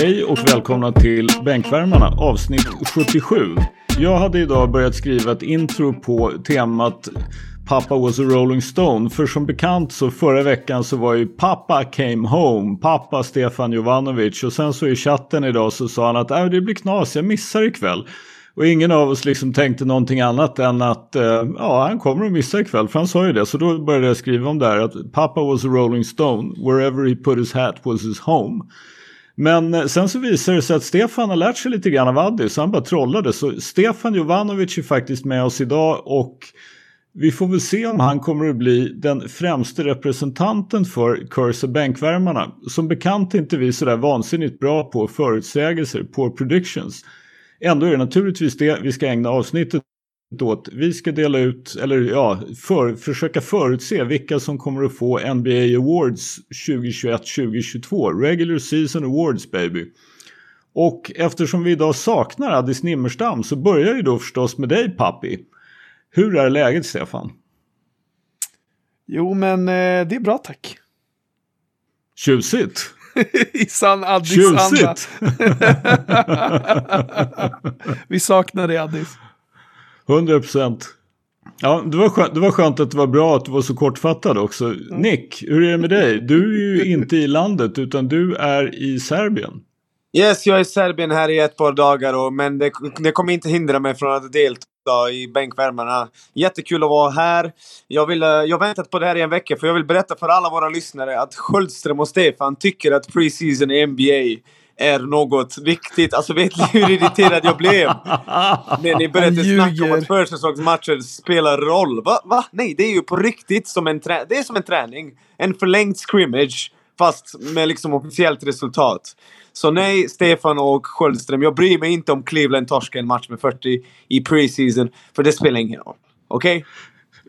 Hej och välkomna till Bänkvärmarna avsnitt 77. Jag hade idag börjat skriva ett intro på temat Pappa was a rolling stone. För som bekant så förra veckan så var ju pappa came home. Pappa Stefan Jovanovic. Och sen så i chatten idag så sa han att äh, det blir knas, jag missar ikväll. Och ingen av oss liksom tänkte någonting annat än att uh, ja, han kommer att missa ikväll. För han sa ju det. Så då började jag skriva om det här. Att pappa was a rolling stone. Wherever he put his hat was his home. Men eh, sen så visar det sig att Stefan har lärt sig lite grann av Addis, så han bara trollade. Så Stefan Jovanovic är faktiskt med oss idag och vi får väl se om han kommer att bli den främste representanten för Curse bänkvärmarna. Som bekant är inte vi sådär vansinnigt bra på förutsägelser, på predictions. Ändå är det naturligtvis det vi ska ägna avsnittet åt. Vi ska dela ut, eller ja, för, försöka förutse vilka som kommer att få NBA Awards 2021-2022. Regular Season Awards baby. Och eftersom vi idag saknar Addis Nimmerstam så börjar ju då förstås med dig Pappi. Hur är läget Stefan? Jo men eh, det är bra tack. Tjusigt. I sann Addis-anda. vi saknar dig Addis. 100 procent. Ja, det var, skönt, det var skönt att det var bra att du var så kortfattad också. Mm. Nick, hur är det med dig? Du är ju inte i landet utan du är i Serbien. Yes, jag är i Serbien här i ett par dagar och, men det, det kommer inte hindra mig från att delta i bänkvärmarna. Jättekul att vara här. Jag, vill, eh, jag har väntat på det här i en vecka för jag vill berätta för alla våra lyssnare att Sköldström och Stefan tycker att preseason i NBA är något viktigt. Alltså vet ni hur irriterad jag blev? När ni började snacka om att försäsongsmatcher spelar roll. Va? Va? Nej, det är ju på riktigt som en, trä det är som en träning. En förlängd scrimmage. Fast med liksom officiellt resultat. Så nej, Stefan och Sköldström. Jag bryr mig inte om Cleveland torskar en match med 40 i preseason. För det spelar ingen roll. Okej? Okay?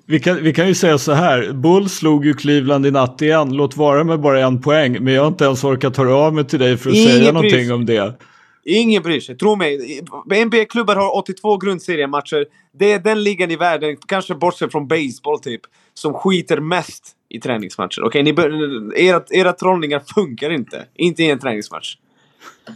Vi kan, vi kan ju säga så här, Bull slog ju Cleveland i natt igen, låt vara med bara en poäng, men jag har inte ens orkat höra av mig till dig för att Ingen säga någonting om det. Ingen bryr sig, tro mig. NBA-klubbar har 82 grundseriematcher. Det är den ligan i världen, kanske bortsett från baseball typ, som skiter mest i träningsmatcher. Okej, okay, era, era trollningar funkar inte. Inte i en träningsmatch.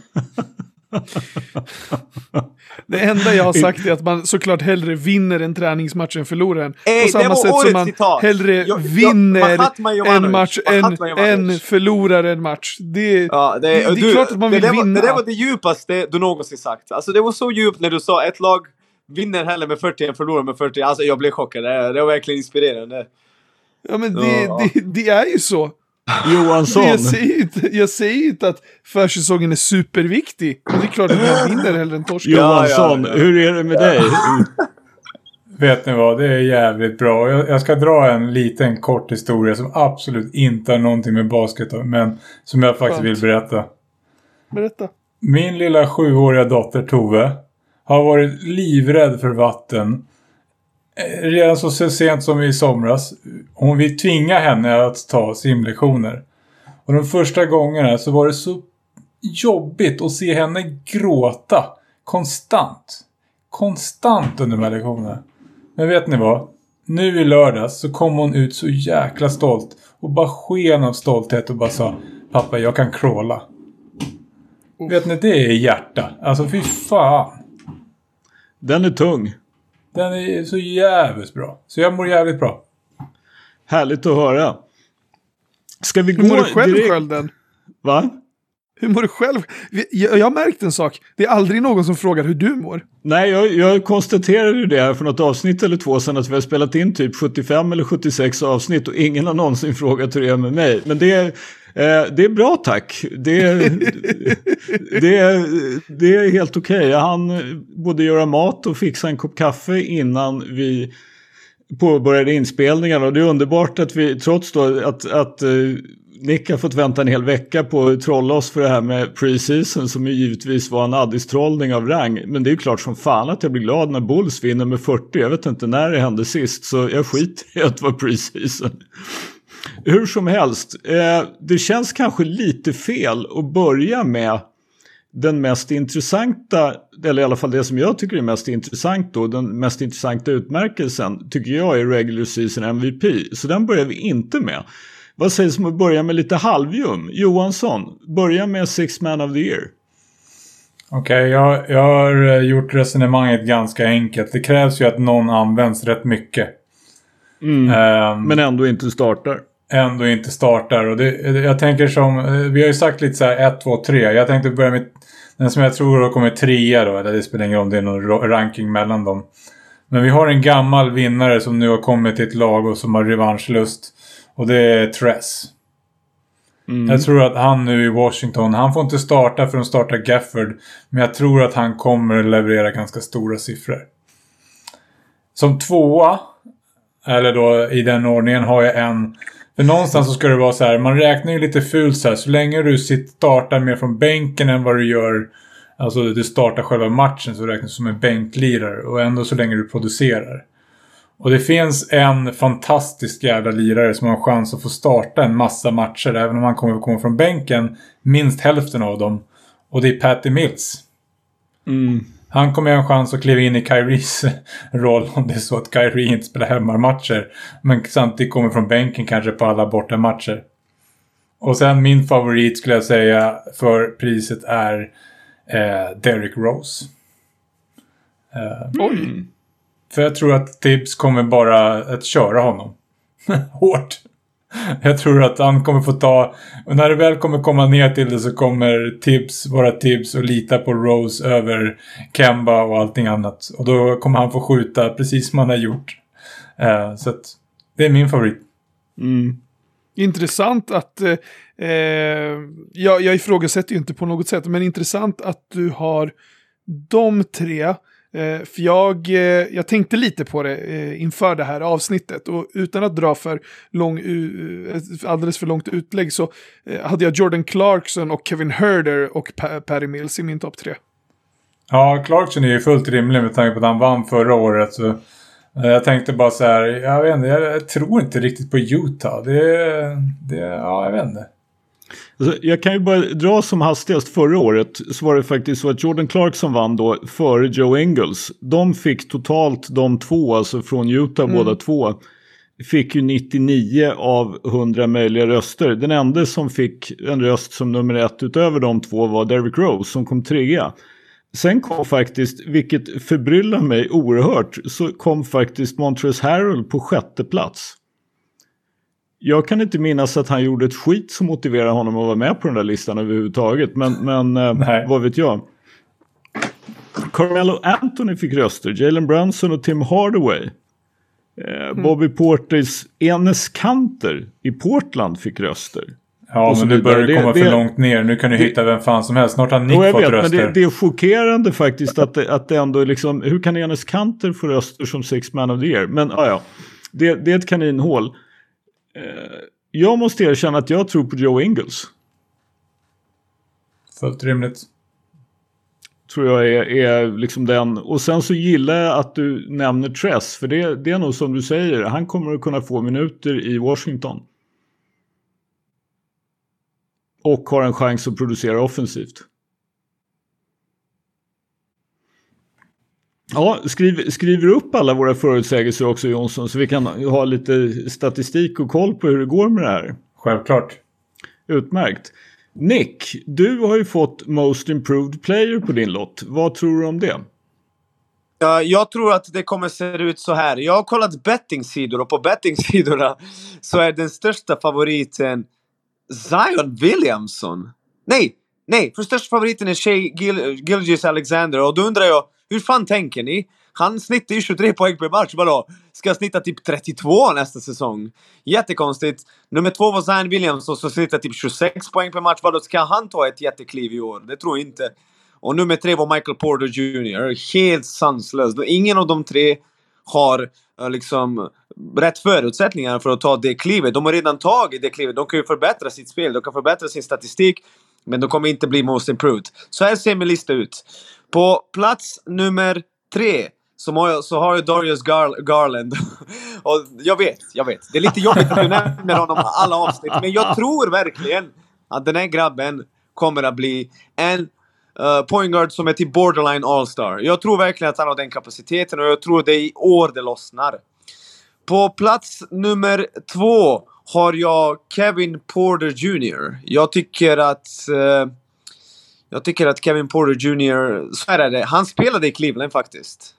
Det enda jag har sagt är att man såklart hellre vinner en träningsmatch än förlorar. Ey, På samma sätt som man citat. hellre jag, vinner jag, en match än, än förlorar en match. Det, ja, det, det, det är klart att man vill det vinna. Var, det där var det djupaste du någonsin sagt. Alltså det var så djupt när du sa ett lag vinner hellre med 40 än förlorar med 40. Alltså jag blev chockad. Det, det var verkligen inspirerande. Ja men det, ja. det är ju så. Johansson. Jag säger, inte, jag säger inte att försäsongen är superviktig. Men det är klart att man vinner hellre än torskar. Johansson, ja, ja, hur är det med dig? Vet ni vad, det är jävligt bra. Jag, jag, ska dra en liten kort historia som absolut inte har någonting med basket men som jag faktiskt Skönt. vill berätta. Berätta. Min lilla sjuåriga dotter Tove har varit livrädd för vatten redan så sent som i somras. Hon vill tvinga henne att ta simlektioner. Och de första gångerna så var det så jobbigt att se henne gråta. Konstant. Konstant under de här lektionerna. Men vet ni vad? Nu i lördags så kom hon ut så jäkla stolt. Och bara sken av stolthet och bara sa Pappa, jag kan crawla. Vet ni, det är hjärta. Alltså fy fan. Den är tung. Den är så jävligt bra. Så jag mår jävligt bra. Härligt att höra. Ska vi Hur gå mår du själv direkt... Skölden? Va? Hur mår du själv? Jag, jag har märkt en sak. Det är aldrig någon som frågar hur du mår. Nej, jag, jag konstaterade det här för något avsnitt eller två sedan att vi har spelat in typ 75 eller 76 avsnitt och ingen har någonsin frågat hur det är med mig. Men det eh, det är bra tack. Det, det, det är helt okej. Okay. Hann både göra mat och fixa en kopp kaffe innan vi påbörjade inspelningen och det är underbart att vi trots då att, att eh, Nick har fått vänta en hel vecka på att trolla oss för det här med preseason som ju givetvis var en Addis-trollning av rang. Men det är ju klart som fan att jag blir glad när Bulls vinner med 40. Jag vet inte när det hände sist så jag skiter i att det var preseason. Hur som helst, eh, det känns kanske lite fel att börja med den mest intressanta, eller i alla fall det som jag tycker är mest intressant då, den mest intressanta utmärkelsen tycker jag är Regular Season MVP. Så den börjar vi inte med. Vad sägs om att börja med lite halvjum? Johansson, börja med Six Man of the Year. Okej, okay, jag, jag har eh, gjort resonemanget ganska enkelt. Det krävs ju att någon används rätt mycket. Mm. Um, men ändå inte startar. Ändå inte startar. Och det, jag tänker som, vi har ju sagt lite så här 1, 2, 3. Jag tänkte börja med den som jag tror har kommit trea då. Eller det spelar ingen roll om det är någon ranking mellan dem. Men vi har en gammal vinnare som nu har kommit till ett lag och som har revanschlust. Och det är Tress. Mm. Jag tror att han nu i Washington, han får inte starta för att starta Gafford. Men jag tror att han kommer leverera ganska stora siffror. Som tvåa, eller då i den ordningen, har jag en... För någonstans så ska det vara så här, man räknar ju lite fult så här. Så länge du startar mer från bänken än vad du gör... Alltså du startar själva matchen så räknas du som en bänklirare. Och ändå så länge du producerar. Och det finns en fantastisk jävla lirare som har en chans att få starta en massa matcher. Även om han kommer komma från bänken. Minst hälften av dem. Och det är Patty Mills. Mm. Han kommer ha en chans att kliva in i Kyries roll om det är så att Kyrie inte spelar hemmamatcher. Men samtidigt kommer från bänken kanske på alla bortamatcher. Och sen min favorit skulle jag säga för priset är eh, Derrick Rose. Eh, Oj! För jag tror att Tibbs kommer bara att köra honom. Hårt. Jag tror att han kommer få ta... Och när det väl kommer komma ner till det så kommer tips vara tips och lita på Rose över Kemba och allting annat. Och då kommer han få skjuta precis som han har gjort. Eh, så att det är min favorit. Mm. Intressant att, eh, eh jag, jag ifrågasätter ju inte på något sätt, men intressant att du har de tre Eh, för jag, eh, jag tänkte lite på det eh, inför det här avsnittet och utan att dra för lång, alldeles för långt utlägg så hade jag Jordan Clarkson och Kevin Herder och Perry Mills i min topp tre. Ja, Clarkson är ju fullt rimlig med tanke på att han vann förra året. Så jag tänkte bara så här, jag vet inte, jag tror inte riktigt på Utah. Det, det ja, jag vet inte. Alltså, jag kan ju bara dra som hastigast förra året så var det faktiskt så att Jordan Clarkson vann då före Joe Engels. De fick totalt de två, alltså från Utah mm. båda två, fick ju 99 av 100 möjliga röster. Den enda som fick en röst som nummer ett utöver de två var Derrick Rose som kom trea. Sen kom faktiskt, vilket förbryllar mig oerhört, så kom faktiskt Montrezl Harrell på sjätte plats. Jag kan inte minnas att han gjorde ett skit som motiverade honom att vara med på den där listan överhuvudtaget. Men, men eh, vad vet jag. Carmelo Anthony fick röster. Jalen Brunson och Tim Hardaway. Eh, mm. Bobby Portis Enes Kanter i Portland fick röster. Ja, men nu börjar det komma det, för långt ner. Nu kan du det, hitta vem fan som helst. Snart har Nick fått vet, röster. Men det, det, är chockerande faktiskt att det, att det ändå är liksom... Hur kan Enes Kanter få röster som Six Man of the Year? Men ja, ja. Det, det är ett kaninhål. Eh, jag måste erkänna att jag tror på Joe Ingles. Fullt rimligt. Tror jag är, är liksom den. Och sen så gillar jag att du nämner Tress. För det, det är nog som du säger. Han kommer att kunna få minuter i Washington. Och har en chans att producera offensivt. Ja, skriv, skriver upp alla våra förutsägelser också Jonsson så vi kan ha lite statistik och koll på hur det går med det här. Självklart. Utmärkt. Nick, du har ju fått Most Improved Player på din lott. Vad tror du om det? Jag tror att det kommer se ut så här. Jag har kollat bettingsidor och på bettingsidorna så är den största favoriten Zion Williamson. Nej, nej, för största favoriten är Shea Gil Gilgis Alexander och då undrar jag hur fan tänker ni? Han snittar ju 23 poäng per match, vadå? Ska jag snitta typ 32 nästa säsong? Jättekonstigt. Nummer två var Zion Williams som snittar typ 26 poäng per match. Vadå, ska han ta ett jättekliv i år? Det tror jag inte. Och nummer tre var Michael Porter Jr. Helt sanslöst. Ingen av de tre har eh, liksom rätt förutsättningar för att ta det klivet. De har redan tagit det klivet. De kan ju förbättra sitt spel, de kan förbättra sin statistik. Men de kommer inte bli most improved. Så här ser min lista ut. På plats nummer tre så har jag, så har jag Darius Gar Garland. och jag vet, jag vet. Det är lite jobbigt att du nämner honom alla avsnitt. Men jag tror verkligen att den här grabben kommer att bli en eh, uh, pointguard som är till borderline all-star. Jag tror verkligen att han har den kapaciteten och jag tror det är i år det lossnar. På plats nummer två har jag Kevin Porter Jr. Jag tycker att uh, jag tycker att Kevin Porter Jr. Så är det. Han spelade i Cleveland faktiskt.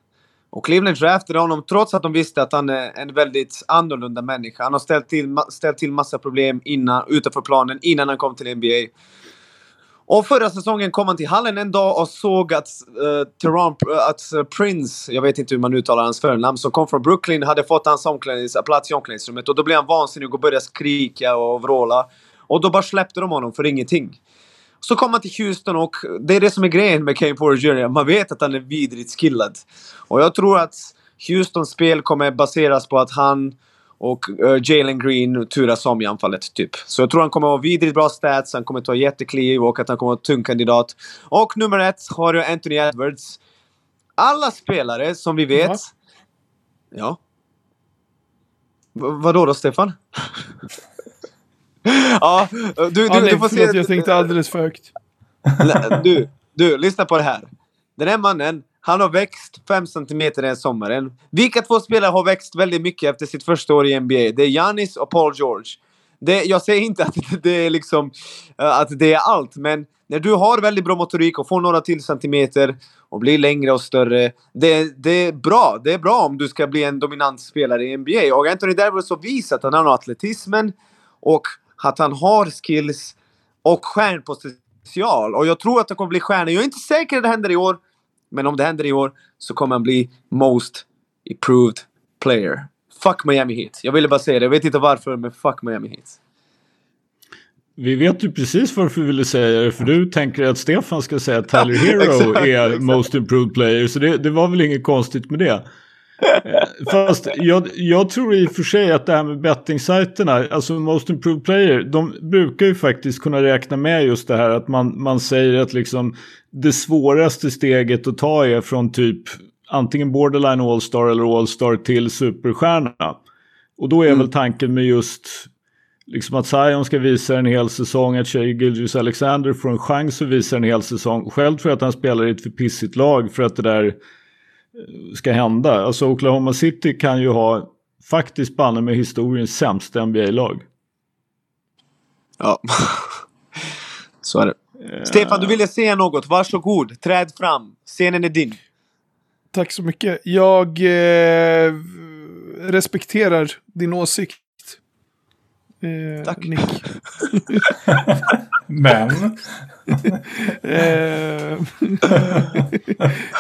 Och Cleveland draftade honom trots att de visste att han är en väldigt annorlunda människa. Han har ställt till, ställt till massa problem innan, utanför planen innan han kom till NBA. Och förra säsongen kom han till hallen en dag och såg att, uh, Teron, uh, att uh, Prince, jag vet inte hur man uttalar hans förnamn, som kom från Brooklyn hade fått hans plats i omklädningsrummet. Och då blev han vansinnig och började skrika och vråla. Och då bara släppte de honom för ingenting. Så kom han till Houston och det är det som är grejen med Kane Porter Jr. Man vet att han är vidrigt skillad. Och jag tror att Houstons spel kommer baseras på att han och uh, Jalen Green turas om i anfallet, typ. Så jag tror han kommer att ha vidrigt bra stats, han kommer att ta jättekliv och att han kommer att vara tung kandidat. Och nummer ett har du Anthony Edwards. Alla spelare som vi vet... Ja. V vadå då, Stefan? ja, du, du, ja, nej, du får se... Jag tänkte alldeles för högt. du, du, lyssna på det här. Den här mannen, han har växt 5 cm den sommaren. Vilka två spelare har växt väldigt mycket efter sitt första år i NBA? Det är Giannis och Paul George. Det, jag säger inte att det är liksom eh, att det är allt, men när du har väldigt bra motorik och får några till centimeter och blir längre och större. Det, det är bra. Det är bra om du ska bli en dominant spelare i NBA. Och Anthony Davis har visat att han har atletismen och att han har skills och stjärnpotential. Och jag tror att han kommer bli stjärna. Jag är inte säker att det händer i år. Men om det händer i år så kommer han bli most improved player. Fuck Miami Heat. Jag ville bara säga det. Jag vet inte varför, men fuck Miami Heat. Vi vet ju precis varför vi ville säga det, för du tänker att Stefan ska säga att Tyler Hero är most improved player, så det, det var väl inget konstigt med det. Fast jag, jag, tror i och för sig att det här med bettingsajterna, alltså Most Improved Player, de brukar ju faktiskt kunna räkna med just det här att man, man säger att liksom det svåraste steget att ta är från typ antingen borderline All-Star eller All-Star till superstjärna. Och då är mm. väl tanken med just liksom att Zion ska visa en hel säsong, att Shea Gilgis Alexander får en chans att visa en hel säsong. Själv tror jag att han spelar i ett för pissigt lag för att det där ska hända. Alltså Oklahoma City kan ju ha faktiskt banne med historiens sämsta NBA-lag. Ja, så är det. Uh... Stefan, du ville säga något. Varsågod, träd fram. Scenen är din. Tack så mycket. Jag eh, respekterar din åsikt. Eh, Tack. Nick. Men? eh,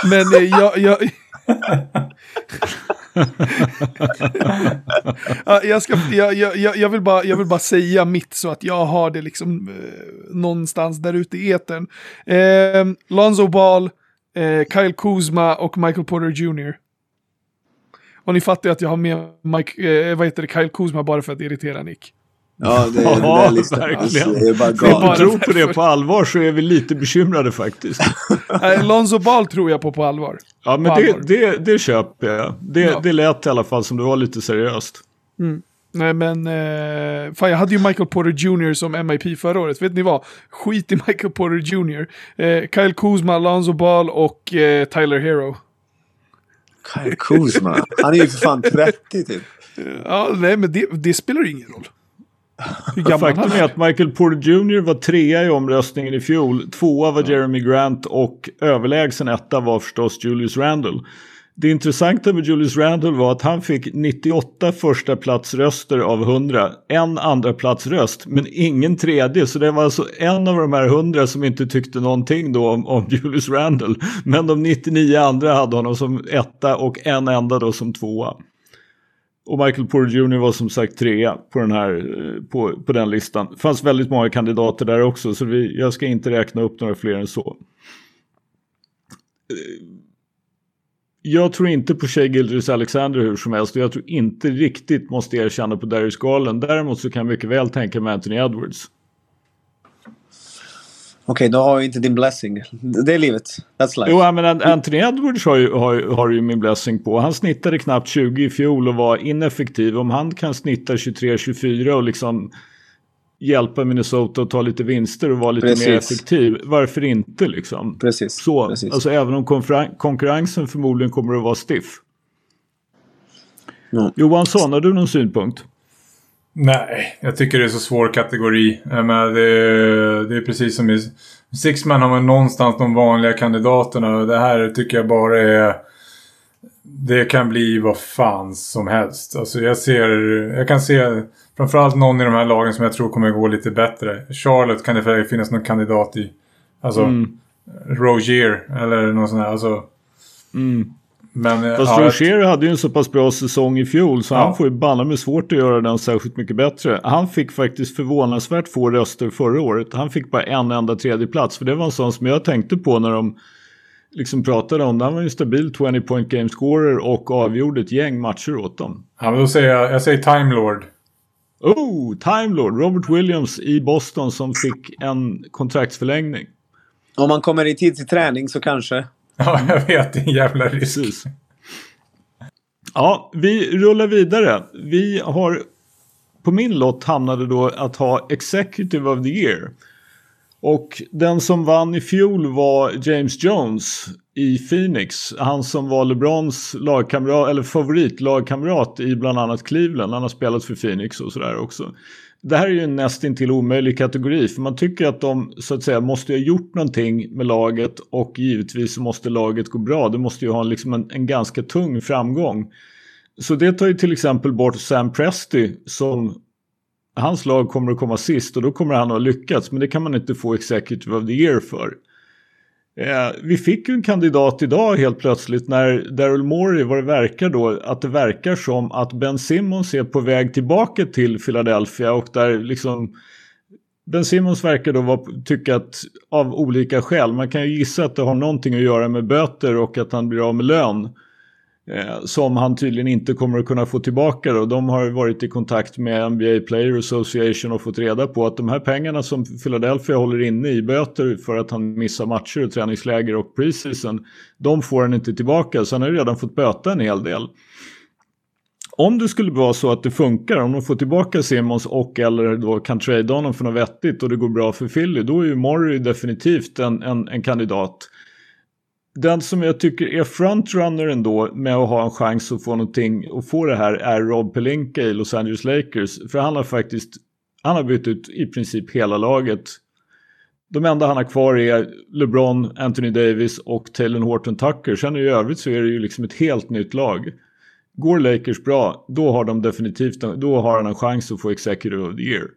men eh, jag, jag, jag, ska, jag, jag, jag, vill bara, jag vill bara säga mitt så att jag har det liksom eh, någonstans där ute i etern. Eh, Lonzo Ball, eh, Kyle Kuzma och Michael Porter Jr. Och ni fattar ju att jag har med Mike, eh, vad heter det, Kyle Kuzma bara för att irritera Nick. Ja, det är ja, listan. Verkligen. Alltså, det är bara galet. Om tror på det på allvar så är vi lite bekymrade faktiskt. Lonzo Ball tror jag på på allvar. Ja, men det, det, det köper jag. Det, ja. det lät i alla fall som det var lite seriöst. Mm. Nej men, eh, fan jag hade ju Michael Porter Jr som MIP förra året. Vet ni vad? Skit i Michael Porter Jr. Eh, Kyle Kuzma, Lonzo Ball och eh, Tyler Hero. Kyle Kuzma? Han är ju för fan 30 typ. Ja, nej men det, det spelar ingen roll. Faktum är att Michael Porter Jr var trea i omröstningen i fjol. Tvåa var Jeremy Grant och överlägsen etta var förstås Julius Randle. Det intressanta med Julius Randle var att han fick 98 första platsröster av 100. En andra platsröst men ingen tredje. Så det var alltså en av de här 100 som inte tyckte någonting då om, om Julius Randle. Men de 99 andra hade honom som etta och en enda då som tvåa. Och Michael Porter Jr var som sagt trea på den, här, eh, på, på den listan. Det fanns väldigt många kandidater där också så vi, jag ska inte räkna upp några fler än så. Eh, jag tror inte på Shea Gilders Alexander hur som helst och jag tror inte riktigt måste erkänna på Darius Garland. Däremot så kan jag mycket väl tänka mig Anthony Edwards. Okej, okay, då har jag inte din blessing. Det är livet. That's life. Jo, men Anthony Edwards har ju, har, har ju min blessing på. Han snittade knappt 20 i fjol och var ineffektiv. Om han kan snitta 23-24 och liksom hjälpa Minnesota att ta lite vinster och vara lite Precis. mer effektiv. Varför inte liksom? Precis. Så, Precis. Alltså även om konkurrensen förmodligen kommer att vara stiff. Mm. Johansson, har du någon synpunkt? Nej, jag tycker det är så svår kategori. Men det, det är precis som i Sixman har man någonstans de vanliga kandidaterna. Det här tycker jag bara är... Det kan bli vad fan som helst. Alltså jag ser... Jag kan se framförallt någon i de här lagen som jag tror kommer gå lite bättre. Charlotte kan det finnas någon kandidat i. Alltså mm. Rogier eller någon sån här. Alltså, mm. Men, eh, Fast ja, Roger hade ju en så pass bra säsong i fjol så ja. han får ju banna med svårt att göra den särskilt mycket bättre. Han fick faktiskt förvånansvärt få röster förra året. Han fick bara en enda tredje plats för det var en sån som jag tänkte på när de liksom pratade om det. Han var ju en stabil 20 point game scorer och avgjorde ett gäng matcher åt dem. Ja, men då säger jag, jag säger Time Lord. Oh, Time Lord, Robert Williams i Boston som fick en kontraktsförlängning. Om man kommer i tid till träning så kanske. Ja, jag vet. Det är en jävla risk. Ja, vi rullar vidare. Vi har på min lott hamnade då att ha Executive of the Year. Och den som vann i fjol var James Jones i Phoenix. Han som var LeBrons lagkamrat, eller favoritlagkamrat i bland annat Cleveland. Han har spelat för Phoenix och sådär också det här är ju en nästintill omöjlig kategori för man tycker att de så att säga måste ha gjort någonting med laget och givetvis måste laget gå bra. Det måste ju ha liksom en, en ganska tung framgång. Så det tar ju till exempel bort Sam Presti som hans lag kommer att komma sist och då kommer han att ha lyckats men det kan man inte få Executive of the Year för. Eh, vi fick ju en kandidat idag helt plötsligt när Daryl Morey, vad det verkar då, att det verkar som att Ben Simmons är på väg tillbaka till Philadelphia och där liksom Ben Simmons verkar då vara, tycka att av olika skäl, man kan ju gissa att det har någonting att göra med böter och att han blir av med lön. Eh, som han tydligen inte kommer att kunna få tillbaka. Då. De har varit i kontakt med NBA Player Association och fått reda på att de här pengarna som Philadelphia håller inne i böter för att han missar matcher och träningsläger och preseason. De får han inte tillbaka så han har redan fått böta en hel del. Om det skulle vara så att det funkar, om de får tillbaka Simons och eller då kan trade honom för något vettigt och det går bra för Philly, då är ju Murray definitivt en, en, en kandidat den som jag tycker är frontrunner ändå med att ha en chans att få någonting och få det här är Rob Pelinka i Los Angeles Lakers. För han har faktiskt, han har bytt ut i princip hela laget. De enda han har kvar är LeBron, Anthony Davis och Taylor Horton Tucker. Sen i övrigt så är det ju liksom ett helt nytt lag. Går Lakers bra, då har de definitivt, då har han en chans att få Executive of the Year.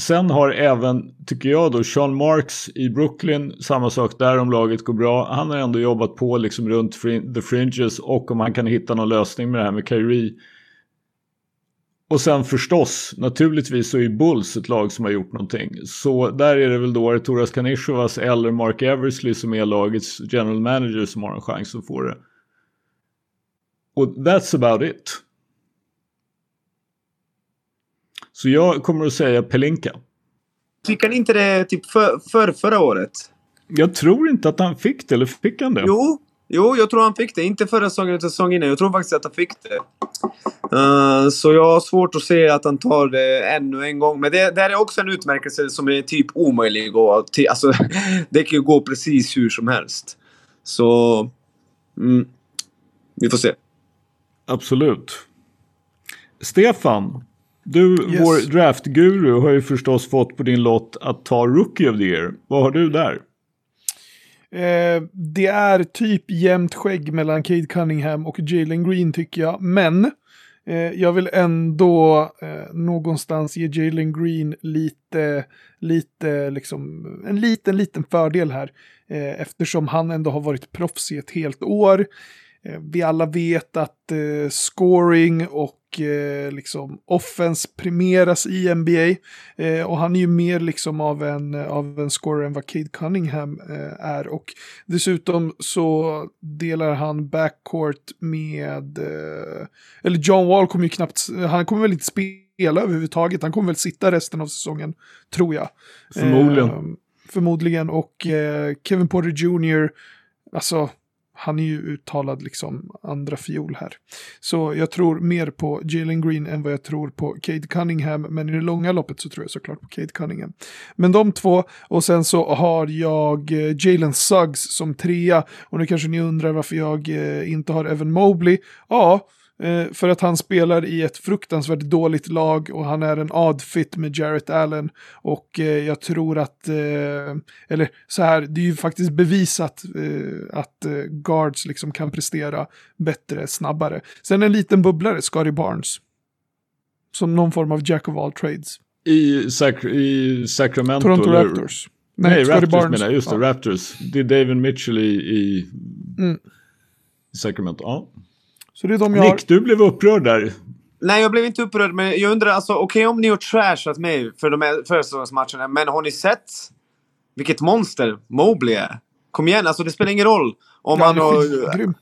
Sen har även, tycker jag då, Sean Marks i Brooklyn, samma sak där om laget går bra. Han har ändå jobbat på liksom runt the fringes och om han kan hitta någon lösning med det här med Kyrie. Och sen förstås, naturligtvis så är Bulls ett lag som har gjort någonting. Så där är det väl då Arturas Kanishovas eller Mark Eversley som är lagets general manager som har en chans att få det. Och that's about it. Så jag kommer att säga Pelinka. Fick han inte det typ för, för förra året? Jag tror inte att han fick det, eller fick han det? Jo, jo jag tror han fick det. Inte förra säsongen utan säsongen innan. Jag tror faktiskt att han fick det. Uh, så jag har svårt att se att han tar det ännu en gång. Men det, det är också en utmärkelse som är typ omöjlig att... Alltså, det kan ju gå precis hur som helst. Så... Mm, vi får se. Absolut. Stefan, du, yes. vår draftguru, har ju förstås fått på din lott att ta Rookie of the Year. Vad har du där? Eh, det är typ jämnt skägg mellan Cade Cunningham och Jalen Green tycker jag. Men eh, jag vill ändå eh, någonstans ge Jalen Green lite, lite, liksom, en liten, liten fördel här. Eh, eftersom han ändå har varit proffs i ett helt år. Eh, vi alla vet att eh, scoring och eh, liksom offense premieras i NBA. Eh, och han är ju mer liksom av en, av en scorer än vad Cade Cunningham eh, är. Och dessutom så delar han backcourt med, eh, eller John Wall kommer ju knappt, han kommer väl inte spela överhuvudtaget. Han kommer väl sitta resten av säsongen, tror jag. Förmodligen. Eh, förmodligen. Och eh, Kevin Porter Jr. Alltså, han är ju uttalad liksom andra fiol här. Så jag tror mer på Jalen Green än vad jag tror på Cade Cunningham, men i det långa loppet så tror jag såklart på Cade Cunningham. Men de två, och sen så har jag eh, Jalen Suggs som trea, och nu kanske ni undrar varför jag eh, inte har Evan Mobley. Ja, för att han spelar i ett fruktansvärt dåligt lag och han är en odd fit med Jarrett Allen. Och eh, jag tror att, eh, eller så här, det är ju faktiskt bevisat eh, att eh, guards liksom kan prestera bättre, snabbare. Sen en liten bubblare, Scotty Barnes. Som någon form av jack of all trades. I, Sac i Sacramento? Toronto eller? Raptors. Nej, Nej Raptors Barnes. menar jag, just det, ja. Raptors. Det är David Mitchell i, i, mm. Sacramento. Ja. Så det är de jag Nick, har... du blev upprörd där. Nej, jag blev inte upprörd, men jag undrar alltså, okej okay, om ni har trashat mig för de här försäsongsmatcherna, men har ni sett vilket monster Mobley är? Kom igen, alltså det spelar ingen roll om ja, han har... Grym.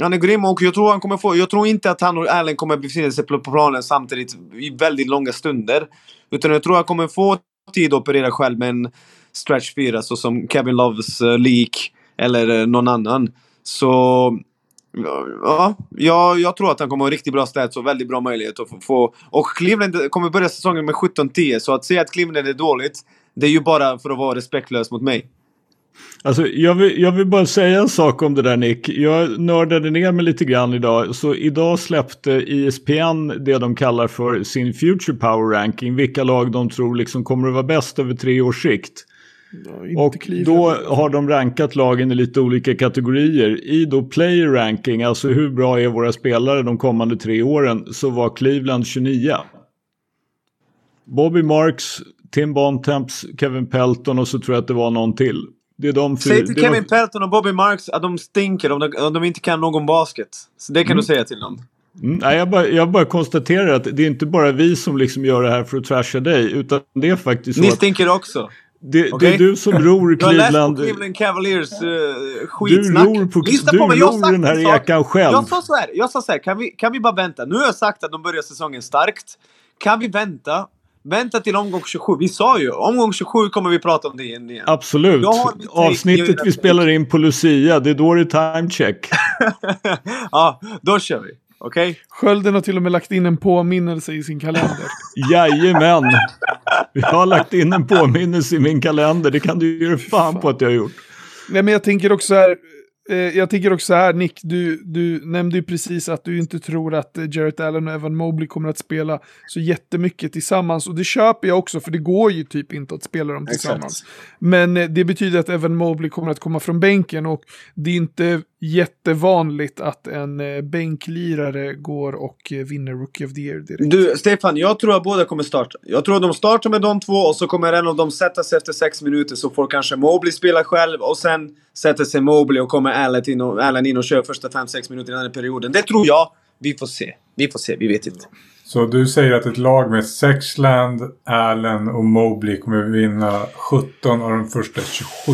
Han är grym och jag tror han kommer få... Jag tror inte att han och Allen kommer befinna sig på planen samtidigt i väldigt långa stunder. Utan jag tror han kommer få tid att operera själv med en stretch 4 så som Kevin Loves uh, Leak eller uh, någon annan. Så Ja, jag, jag tror att han kommer ha riktigt bra stats och väldigt bra möjlighet att få... Och Cleveland kommer börja säsongen med 17-10, så att säga att Cleveland är dåligt, det är ju bara för att vara respektlös mot mig. Alltså, jag vill, jag vill bara säga en sak om det där Nick. Jag nördade ner mig lite grann idag. Så idag släppte ISPN det de kallar för sin Future Power Ranking. Vilka lag de tror liksom kommer att vara bäst över tre års sikt. Och då har de rankat lagen i lite olika kategorier. I då player ranking, alltså hur bra är våra spelare de kommande tre åren, så var Cleveland 29. Bobby Marks, Tim Bontemps, Kevin Pelton och så tror jag att det var någon till. Det är de fyra. Säg till Kevin. Pelton och Bobby Marks att de stinker om de, om de inte kan någon basket. Så det kan mm. du säga till dem. Mm, nej, jag, bara, jag bara konstaterar att det är inte bara vi som liksom gör det här för att trasha dig. Utan det är faktiskt så Ni stinker också. Det, okay. det, är du som ror Cleveland. Har Cleveland Cavaliers uh, skitsnack. Du ror, på, Lyssna du på mig. ror den här ekan själv. Jag sa så här, jag sa så här kan, vi, kan vi bara vänta? Nu har jag sagt att de börjar säsongen starkt. Kan vi vänta? Vänta till omgång 27. Vi sa ju, omgång 27 kommer vi prata om det igen. Absolut. Avsnittet vi spelar in på Lucia, det är då det är time check. ja, då kör vi. Okej? Okay? Skölden har till och med lagt in en påminnelse i sin kalender. Jajamän! Jag har lagt in en påminnelse i min kalender. Det kan du göra fan på att jag har gjort. Nej, men jag tänker också här. Eh, jag tänker också här, Nick, du, du nämnde ju precis att du inte tror att eh, Jarrett Allen och Evan Mobley kommer att spela så jättemycket tillsammans. Och det köper jag också, för det går ju typ inte att spela dem tillsammans. Exakt. Men eh, det betyder att Evan Mobley kommer att komma från bänken och det är inte jättevanligt att en bänklirare går och vinner Rookie of the Year direkt. Du, Stefan, jag tror att båda kommer starta. Jag tror att de startar med de två och så kommer en av dem sätta sig efter sex minuter så får kanske Mobley spela själv och sen sätter sig Mobley och kommer Allen in och, Allen in och kör första 5-6 minuter i den här perioden. Det tror jag. Vi får se. Vi får se. Vi vet inte. Så du säger att ett lag med Sexland, Allen och Mobley kommer vinna 17 av de första 27?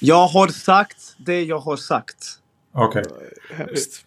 Jag har sagt det jag har sagt. Okej. Okay. Hemskt.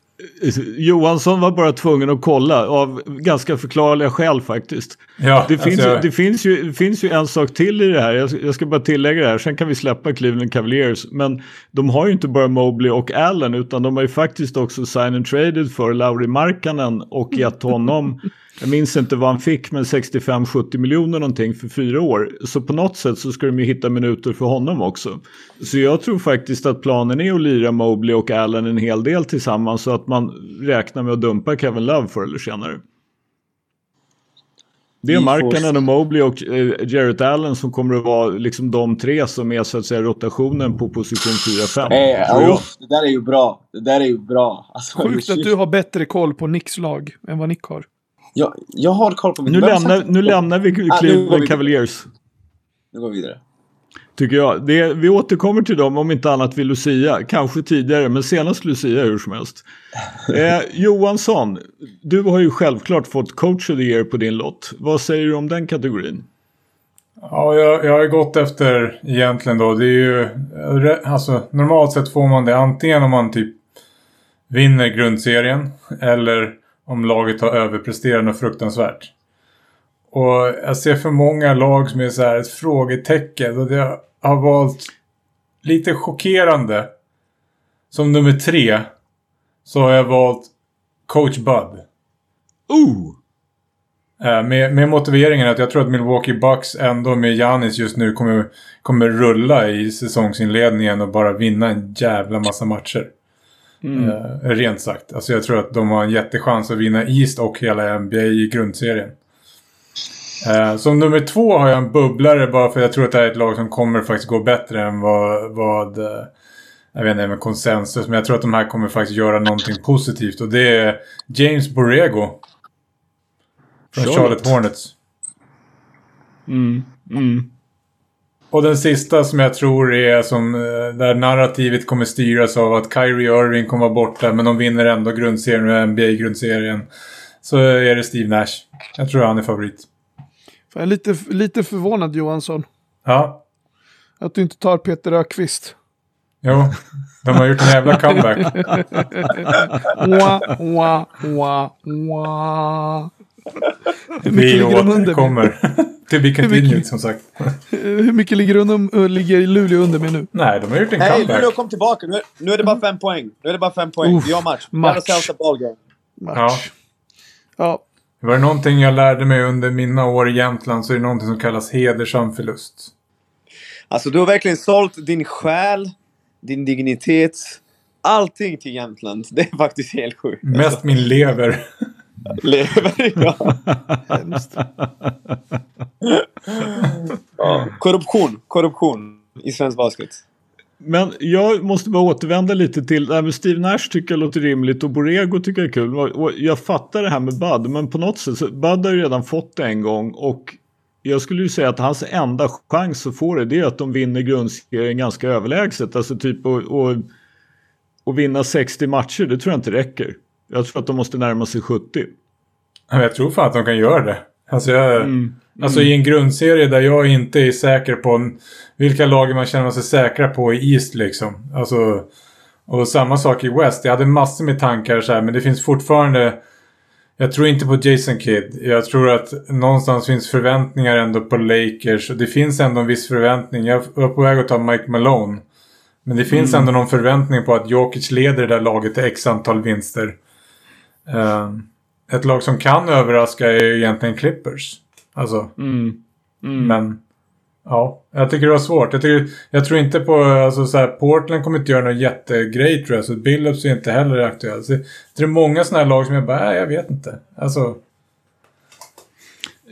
Johansson var bara tvungen att kolla av ganska förklarliga skäl faktiskt. Ja, det, finns alltså... det, finns ju, det finns ju en sak till i det här. Jag, jag, ska bara tillägga det här. Sen kan vi släppa Cleveland Cavaliers. Men de har ju inte bara Mobley och Allen utan de har ju faktiskt också sign and traded för Lauri Markkanen och gett honom jag minns inte vad han fick, men 65-70 miljoner någonting för fyra år. Så på något sätt så ska de ju hitta minuter för honom också. Så jag tror faktiskt att planen är att lira Mobley och Allen en hel del tillsammans så att man räknar med att dumpa Kevin Love förr eller senare. Det är Markkanen och Mobley och eh, Jarrett Allen som kommer att vara liksom de tre som är så att säga rotationen på position 4-5. Hey, oh, det där är ju bra. Det där är ju bra. Alltså, Sjukt att du har bättre koll på Nicks lag än vad Nick har. Jag, jag har koll på mitt... Nu, lämnar, nu lämnar vi Cleveland ah, Cavaliers. Nu går vi vidare. Tycker jag. Det, vi återkommer till dem om inte annat vid Lucia. Kanske tidigare, men senast Lucia hur som helst. Eh, Johansson, du har ju självklart fått Coach of the Year på din lott. Vad säger du om den kategorin? Ja, jag, jag har gått efter egentligen då. Det är ju... Alltså, normalt sett får man det antingen om man typ vinner grundserien eller om laget har överpresterat något fruktansvärt. Och jag ser för många lag som är så här ett frågetecken. Och har valt lite chockerande. Som nummer tre. Så har jag valt Coach Bud. Ooh! Eh, med, med motiveringen att jag tror att Milwaukee Bucks ändå med Janis just nu kommer, kommer rulla i säsongsinledningen och bara vinna en jävla massa matcher. Mm. Eh, rent sagt. Alltså jag tror att de har en jättechans att vinna East och hela NBA i grundserien. Eh, som nummer två har jag en bubblare bara för jag tror att det här är ett lag som kommer faktiskt gå bättre än vad, vad eh, jag vet inte med konsensus. Men jag tror att de här kommer faktiskt göra någonting positivt och det är James Borrego. Från Charlotte, Charlotte Hornets. Mm, mm. Och den sista som jag tror är som eh, där narrativet kommer styras av att Kyrie Irving kommer vara borta men de vinner ändå grundserien och NBA-grundserien. Så är det Steve Nash. Jag tror han är favorit. Jag är lite, lite förvånad Johansson. Ja. Att du inte tar Peter Ökvist. Jo, de har gjort en jävla comeback. wah, wah, wah, wah. Hur mycket ligger de under kommer. To be continued som sagt. Hur mycket ligger, under, ligger Luleå under med nu? Nej, de har gjort en Nej, comeback. Nej, Luleå kom tillbaka. Nu är, nu är det bara fem poäng. Nu är det bara fem poäng. Vi har match. Match. match. Ja. ja. Var det någonting jag lärde mig under mina år i Jämtland så är det någonting som kallas hedersam förlust. Alltså du har verkligen sålt din själ, din dignitet, allting till Jämtland. Det är faktiskt helt sjukt. Mest alltså. min lever. Lever, ja. ja. Korruption, korruption i svensk basket. Men jag måste bara återvända lite till det här med Steve Nash tycker jag låter rimligt och Borrego tycker jag är kul. Och jag fattar det här med Bud men på något sätt så Bud har ju redan fått det en gång och jag skulle ju säga att hans enda chans att få det, det är att de vinner grundserien ganska överlägset. Alltså typ att och, och vinna 60 matcher, det tror jag inte räcker. Jag tror att de måste närma sig 70. Jag tror fan att de kan göra det. Alltså, jag, mm. Mm. alltså i en grundserie där jag inte är säker på vilka lag man känner sig säkra på i East liksom. Alltså, och samma sak i West. Jag hade massor med tankar så här, men det finns fortfarande... Jag tror inte på Jason Kidd. Jag tror att någonstans finns förväntningar ändå på Lakers. Och det finns ändå en viss förväntning. Jag var på väg att ta Mike Malone. Men det finns mm. ändå någon förväntning på att Jokic leder det där laget till x antal vinster. Uh, ett lag som kan överraska är ju egentligen Clippers. Alltså. Mm. Mm. Men ja, jag tycker det var svårt. Jag, tycker, jag tror inte på, alltså så här, Portland kommer inte göra någon jättegrej tror jag. Så Billups är inte heller aktuell. Så det är många sådana här lag som jag bara, nej jag vet inte. Alltså.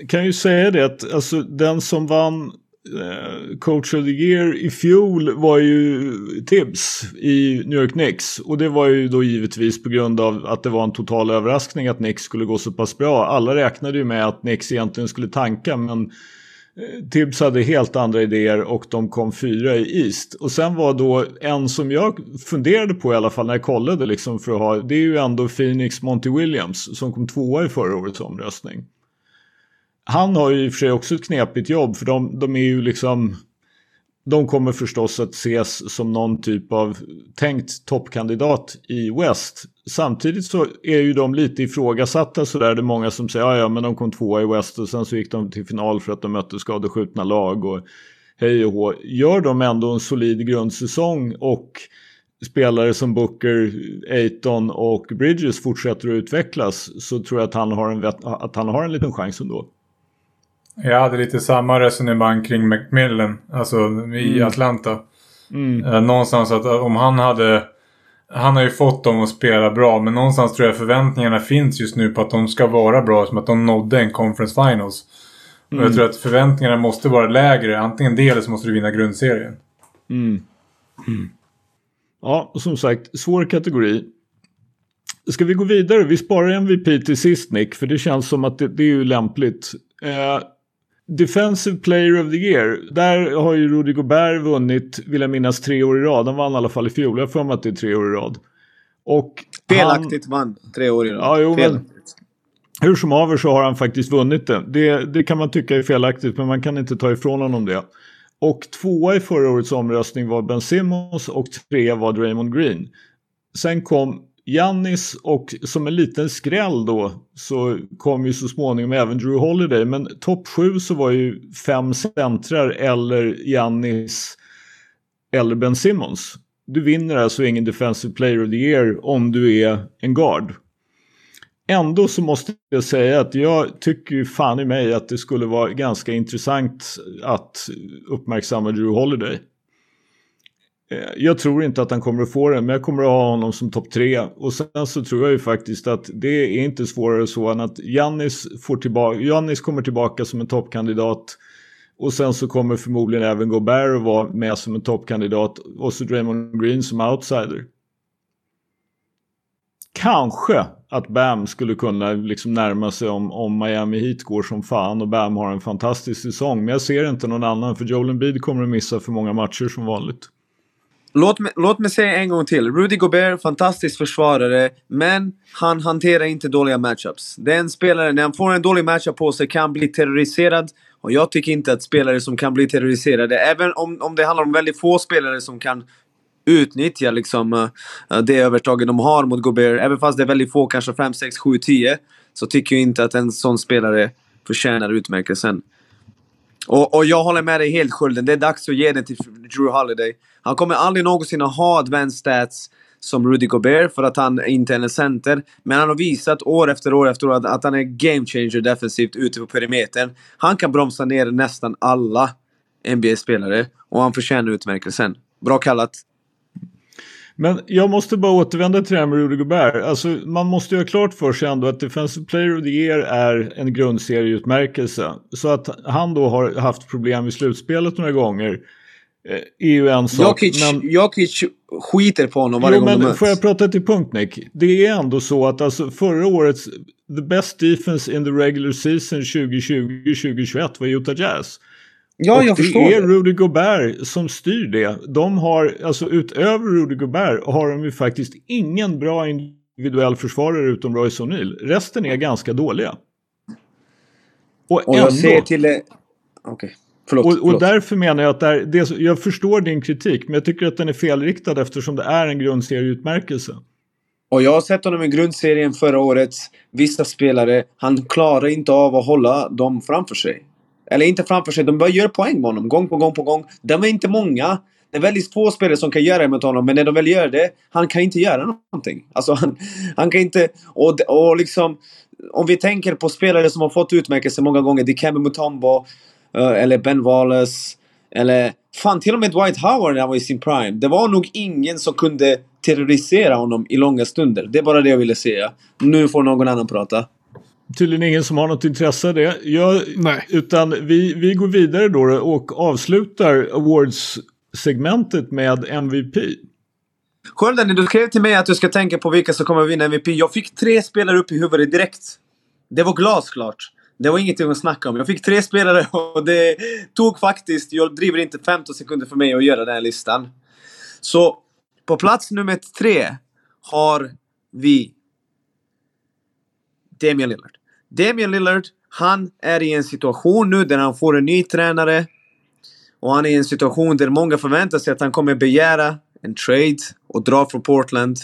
Kan ju säga det att alltså, den som vann Eh, coach of the year i fjol var ju Tibbs i New York Knicks. Och det var ju då givetvis på grund av att det var en total överraskning att Knicks skulle gå så pass bra. Alla räknade ju med att Knicks egentligen skulle tanka men eh, Tibbs hade helt andra idéer och de kom fyra i East. Och sen var då en som jag funderade på i alla fall när jag kollade liksom för att ha. Det är ju ändå Phoenix Monty Williams som kom tvåa i förra årets omröstning han har ju i och för sig också ett knepigt jobb för de, de är ju liksom de kommer förstås att ses som någon typ av tänkt toppkandidat i West. Samtidigt så är ju de lite ifrågasatta sådär. Det är många som säger ja, men de kom tvåa i West och sen så gick de till final för att de mötte skadeskjutna lag och hej och hå. Gör de ändå en solid grundsäsong och spelare som Booker, Aiton och Bridges fortsätter att utvecklas så tror jag att han har en, att han har en liten chans ändå. Jag hade lite samma resonemang kring Macmillan, alltså i mm. Atlanta. Mm. Eh, någonstans att om han hade... Han har ju fått dem att spela bra, men någonstans tror jag förväntningarna finns just nu på att de ska vara bra, som att de nådde en conference finals. Mm. Och jag mm. tror att förväntningarna måste vara lägre, antingen det eller så måste du vinna grundserien. Mm. mm. Ja, som sagt, svår kategori. Ska vi gå vidare? Vi sparar MVP till sist Nick, för det känns som att det, det är ju lämpligt. Eh, Defensive Player of the Year. Där har ju Rudy Gobert vunnit, vill jag minnas, tre år i rad. Han vann i alla fall i fjol. Jag för mig att det är tre år i rad. Och Felaktigt han... vann tre år i rad. Ja, jo, men, hur som haver så har han faktiskt vunnit det. det. Det kan man tycka är felaktigt men man kan inte ta ifrån honom det. Och tvåa i förra årets omröstning var Ben Simmons och trea var Draymond Green. Sen kom Jannis och som en liten skräll då så kom ju så småningom även Drew Holiday. Men topp sju så var ju fem centrar eller Jannis eller Ben Simmons. Du vinner alltså ingen Defensive Player of the Year om du är en guard. Ändå så måste jag säga att jag tycker ju fan i mig att det skulle vara ganska intressant att uppmärksamma Drew Holiday. Eh, jag tror inte att han kommer att få det, men jag kommer att ha honom som topp tre. Och sen så tror jag ju faktiskt att det är inte svårare så än att Jannis, får tillbaka, Jannis kommer tillbaka som en toppkandidat. Och sen så kommer förmodligen även Gobert att vara med som en toppkandidat. Och så Draymond Green som outsider. Kanske att Bam skulle kunna liksom närma sig om, om Miami Heat går som fan och Bam har en fantastisk säsong. Men jag ser inte någon annan för Joel Embiid kommer att missa för många matcher som vanligt. Låt mig, låt mig säga en gång till. Rudy Gobert, fantastisk försvarare, men han hanterar inte dåliga matchups. Den spelaren, när han får en dålig matchup på sig, kan bli terroriserad. Och jag tycker inte att spelare som kan bli terroriserade, även om, om det handlar om väldigt få spelare som kan utnyttja liksom, uh, det övertaget de har mot Gobert, även fast det är väldigt få, kanske 5, 6, 7, 10, så tycker jag inte att en sån spelare förtjänar utmärkelsen. Och, och jag håller med dig helt Skölden. Det är dags att ge den till Drew Holiday. Han kommer aldrig någonsin att ha advanced stats som Rudy Gobert för att han inte är en center. Men han har visat år efter år efter år att, att han är game changer defensivt ute på perimetern. Han kan bromsa ner nästan alla NBA-spelare och han förtjänar utmärkelsen. Bra kallat. Men jag måste bara återvända till det här med Rudy Gobert. Alltså, man måste ju ha klart för sig ändå att Defensive Player of the Year är en grundserieutmärkelse. Så att han då har haft problem i slutspelet några gånger eh, är ju en sak. Jokic, men... Jokic skiter på honom varje jo, gång men de Får jag prata till punkt Nick? Det är ändå så att alltså förra årets the best defense in the regular season 2020-2021 var Utah Jazz. Ja, och jag det förstår. Är Rudy Gobert som styr det. De har, alltså utöver Rudy Gobert har de ju faktiskt ingen bra individuell försvarare utom Royce O'Neill. Resten är ganska dåliga. Och, och jag ändå, ser till det... Okej. Okay. Förlåt, och, och förlåt. därför menar jag att det är, det, jag förstår din kritik men jag tycker att den är felriktad eftersom det är en grundserieutmärkelse. Och jag har sett honom i grundserien förra året. Vissa spelare, han klarar inte av att hålla dem framför sig. Eller inte framför sig, de bara gör poäng med honom gång på gång på gång. De är inte många. Det är väldigt få spelare som kan göra det mot honom, men när de väl gör det, han kan inte göra någonting. Alltså han, han kan inte... Och, och liksom... Om vi tänker på spelare som har fått utmärkelse många gånger, Dikembe Mutombo, eh, eller Ben Wallace, eller fan till och med Dwight Howard när han var i sin prime. Det var nog ingen som kunde terrorisera honom i långa stunder. Det är bara det jag ville säga. Nu får någon annan prata tydligen ingen som har något intresse av det. Jag, Nej. Utan vi, vi går vidare då och avslutar awards-segmentet med MVP. Skölden, du skrev till mig att du ska tänka på vilka som kommer att vinna MVP. Jag fick tre spelare upp i huvudet direkt. Det var glasklart. Det var ingenting att snacka om. Jag fick tre spelare och det tog faktiskt, jag driver inte 15 sekunder för mig att göra den här listan. Så på plats nummer tre har vi Damian Lillard. Damian Lillard, han är i en situation nu där han får en ny tränare. Och han är i en situation där många förväntar sig att han kommer begära en trade och dra från Portland.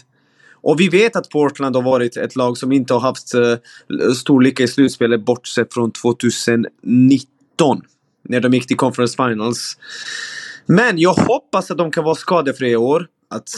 Och vi vet att Portland har varit ett lag som inte har haft uh, stor lycka i slutspelet bortsett från 2019. När de gick till Conference Finals. Men jag hoppas att de kan vara skadefria i år. Att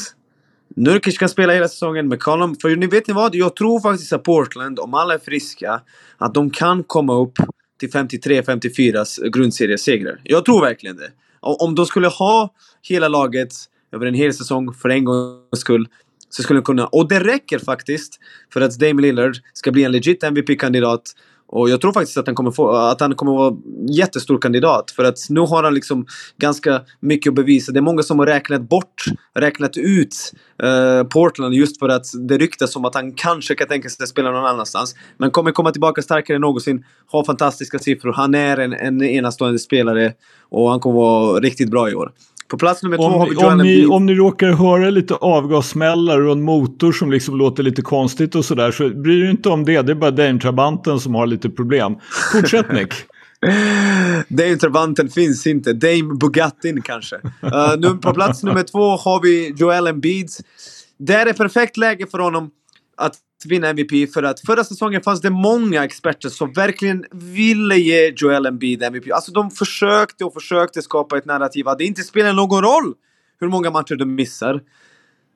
Nurkic kan spela hela säsongen, McCollum. För ni vet ni vad? Jag tror faktiskt att Portland, om alla är friska, att de kan komma upp till 53-54 grundseriesegrar. Jag tror verkligen det. Om de skulle ha hela laget över en hel säsong för en gångs skull så skulle de kunna... Och det räcker faktiskt för att Dame Lillard ska bli en legit MVP-kandidat och jag tror faktiskt att han kommer få, att han kommer vara jättestor kandidat. För att nu har han liksom ganska mycket att bevisa. Det är många som har räknat bort, räknat ut eh, Portland just för att det ryktas om att han kanske kan tänka sig att spela någon annanstans. Men kommer komma tillbaka starkare än någonsin. Har fantastiska siffror. Han är en, en enastående spelare. Och han kommer vara riktigt bra i år. På plats nummer om, två har vi Joel om ni, om ni råkar höra lite avgassmällar och en motor som liksom låter lite konstigt och sådär så bryr er inte om det. Det är bara Dane Trabanten som har lite problem. Fortsätt Nick. Dame Trabanten finns inte. Dame Bugattin kanske. Uh, nu på plats nummer två har vi Joel Embiid. Det är ett perfekt läge för honom att vinna MVP för att förra säsongen fanns det många experter som verkligen ville ge Joel Embiid MVP. Alltså de försökte och försökte skapa ett narrativ att det inte spelar någon roll hur många matcher du missar.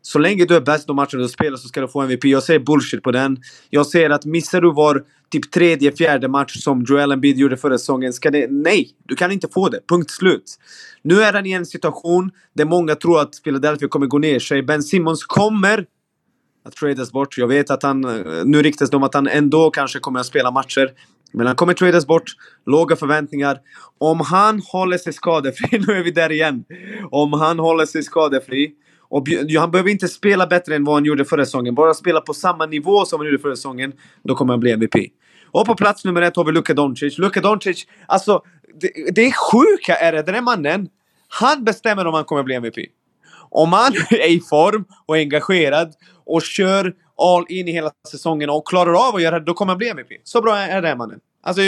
Så länge du är bäst de matcher du spelar så ska du få MVP. Jag säger bullshit på den. Jag säger att missar du var typ tredje, fjärde match som Joel Embiid gjorde förra säsongen, ska det... Nej! Du kan inte få det. Punkt slut. Nu är han i en situation där många tror att Philadelphia kommer gå ner sig. Ben Simmons kommer att tradas bort. Jag vet att han... Eh, nu riktas det om att han ändå kanske kommer att spela matcher. Men han kommer tradas bort. Låga förväntningar. Om han håller sig skadefri, nu är vi där igen. Om han håller sig skadefri. Och han behöver inte spela bättre än vad han gjorde förra säsongen. Bara spela på samma nivå som han gjorde förra säsongen. Då kommer han bli MVP. Och på plats nummer ett har vi Luka Doncic. Luka Doncic, alltså det, det är sjuka är det, den här mannen, han bestämmer om han kommer bli MVP. Om han är i form och engagerad och kör all in i hela säsongen och klarar av att göra det, då kommer han bli MVP. Så bra är den mannen. Alltså,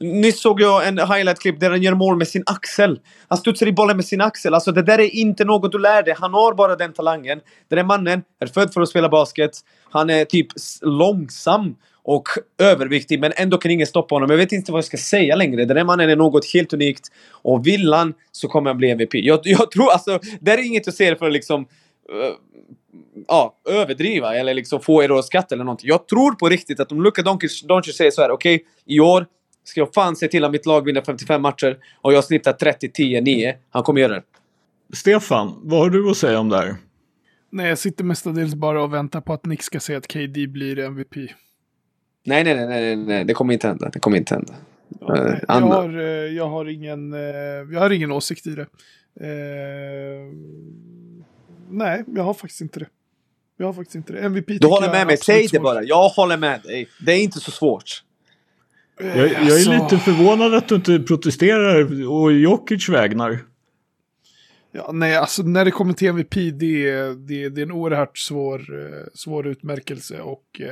nyss såg jag en highlight-klipp där han gör mål med sin axel. Han studsar i bollen med sin axel. Alltså, det där är inte något du lär dig. Han har bara den talangen. Den där mannen är född för att spela basket. Han är typ långsam och överviktig, men ändå kan ingen stoppa honom. Jag vet inte vad jag ska säga längre. Den där mannen är något helt unikt. Och vill han så kommer han bli MVP. Jag, jag tror alltså, det är inget jag ser för att liksom... Uh, ja, överdriva eller liksom få er att skratta eller någonting. Jag tror på riktigt att om Luka Doncic, Doncic säger så här, okej, okay, i år ska jag fan se till att mitt lag vinner 55 matcher och jag snittar 30-10-9. Han kommer göra det. Stefan, vad har du att säga om det här? Nej, jag sitter mestadels bara och väntar på att Nick ska säga att KD blir MVP. Nej, nej, nej, nej, nej, det kommer inte hända. Det kommer inte hända. Ja, nej, jag, har, eh, jag, har ingen, eh, jag har ingen åsikt i det. Eh, nej, jag har faktiskt inte det. Jag har faktiskt inte det. MVP Du håller med mig, säg det bara. Jag håller med dig. Det är inte så svårt. Jag, jag är alltså... lite förvånad att du inte protesterar och Jokic vägnar. Ja, nej, alltså när det kommer till MVP, det är, det, det är en oerhört svår, svår utmärkelse och eh,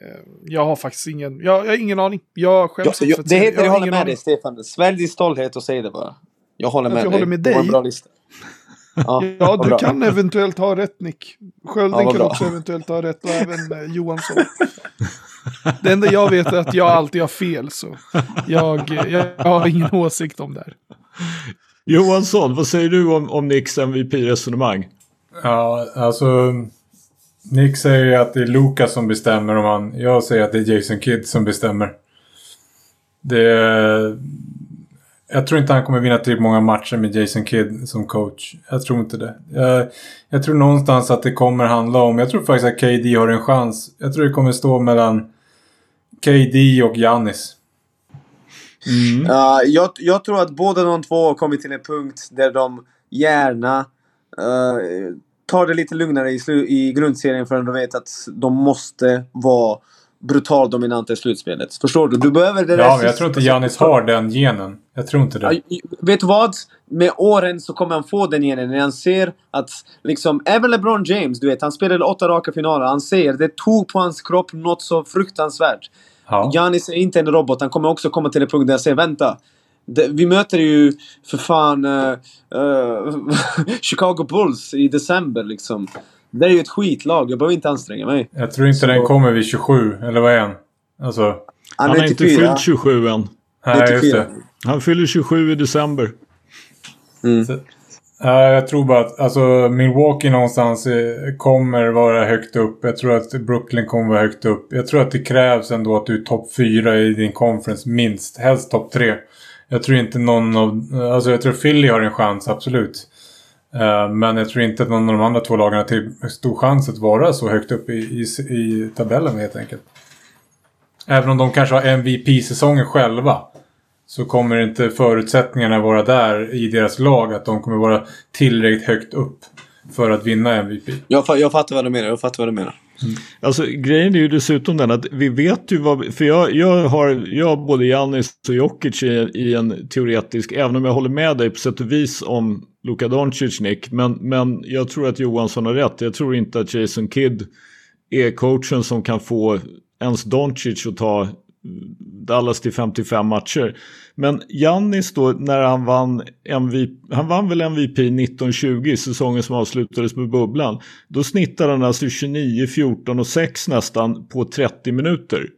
Eh, jag har faktiskt ingen, jag, jag har ingen aning. Jag skäms för att Det heter jag, håller med dig Stefan. Svälj din stolthet och säg det bara. Jag håller med jag dig. håller med dig. Det var en bra lista. Ja, ja du bra. kan eventuellt ha rätt Nick. Skölden ja, kan också eventuellt ha rätt och även eh, Johansson. det enda jag vet är att jag alltid har fel så jag, jag, jag har ingen åsikt om det här. Johansson, vad säger du om, om Nicks MVP-resonemang? Ja, alltså Nick säger att det är Lucas som bestämmer om han... Jag säger att det är Jason Kidd som bestämmer. Det... Jag tror inte han kommer vinna tillräckligt många matcher med Jason Kidd som coach. Jag tror inte det. Jag, jag, tror någonstans att det kommer handla om... Jag tror faktiskt att KD har en chans. Jag tror det kommer stå mellan KD och Giannis. Mm. Uh, jag, jag, tror att båda de två har kommit till en punkt där de gärna uh, tar det lite lugnare i, i grundserien förrän de vet att de måste vara brutalt dominanta i slutspelet. Förstår du? Du behöver det Ja, men jag tror inte Janis har den genen. Jag tror inte det. vet du vad? Med åren så kommer han få den genen. När han ser att liksom, även LeBron James, du vet, han spelade åtta raka finaler. Han säger det tog på hans kropp något så fruktansvärt. Ja. Janis är inte en robot. Han kommer också komma till en punkt där jag säger vänta. Det, vi möter ju för fan uh, uh, Chicago Bulls i december liksom. Det är ju ett skitlag. Jag behöver inte anstränga mig. Jag tror inte Så... den kommer vid 27. Eller vad är han? Alltså... Han, han har inte fyllt 27 än. Nej, just det. Han fyller 27 i december. Mm. Så, uh, jag tror bara att alltså, Milwaukee någonstans eh, kommer vara högt upp. Jag tror att Brooklyn kommer vara högt upp. Jag tror att det krävs ändå att du är topp 4 i din conference minst. Helst topp 3. Jag tror inte någon av... Alltså jag tror Philly har en chans, absolut. Uh, men jag tror inte att någon av de andra två lagen har till stor chans att vara så högt upp i, i, i tabellen helt enkelt. Även om de kanske har MVP-säsongen själva. Så kommer inte förutsättningarna vara där i deras lag att de kommer vara tillräckligt högt upp för att vinna MVP. Jag, jag fattar vad du menar. Jag fattar vad du menar. Mm. Alltså grejen är ju dessutom den att vi vet ju vad, för jag, jag har, jag har både Janis och Jokic i, i, en teoretisk, även om jag håller med dig på sätt och vis om Luka Doncic Nick, men, men jag tror att Johansson har rätt. Jag tror inte att Jason Kidd är coachen som kan få ens Doncic att ta Dallas till 55 matcher. Men Jannis då när han vann MVP, han vann väl MVP 1920 säsongen som avslutades med bubblan. Då snittade han alltså 29, 14 och 6 nästan på 30 minuter.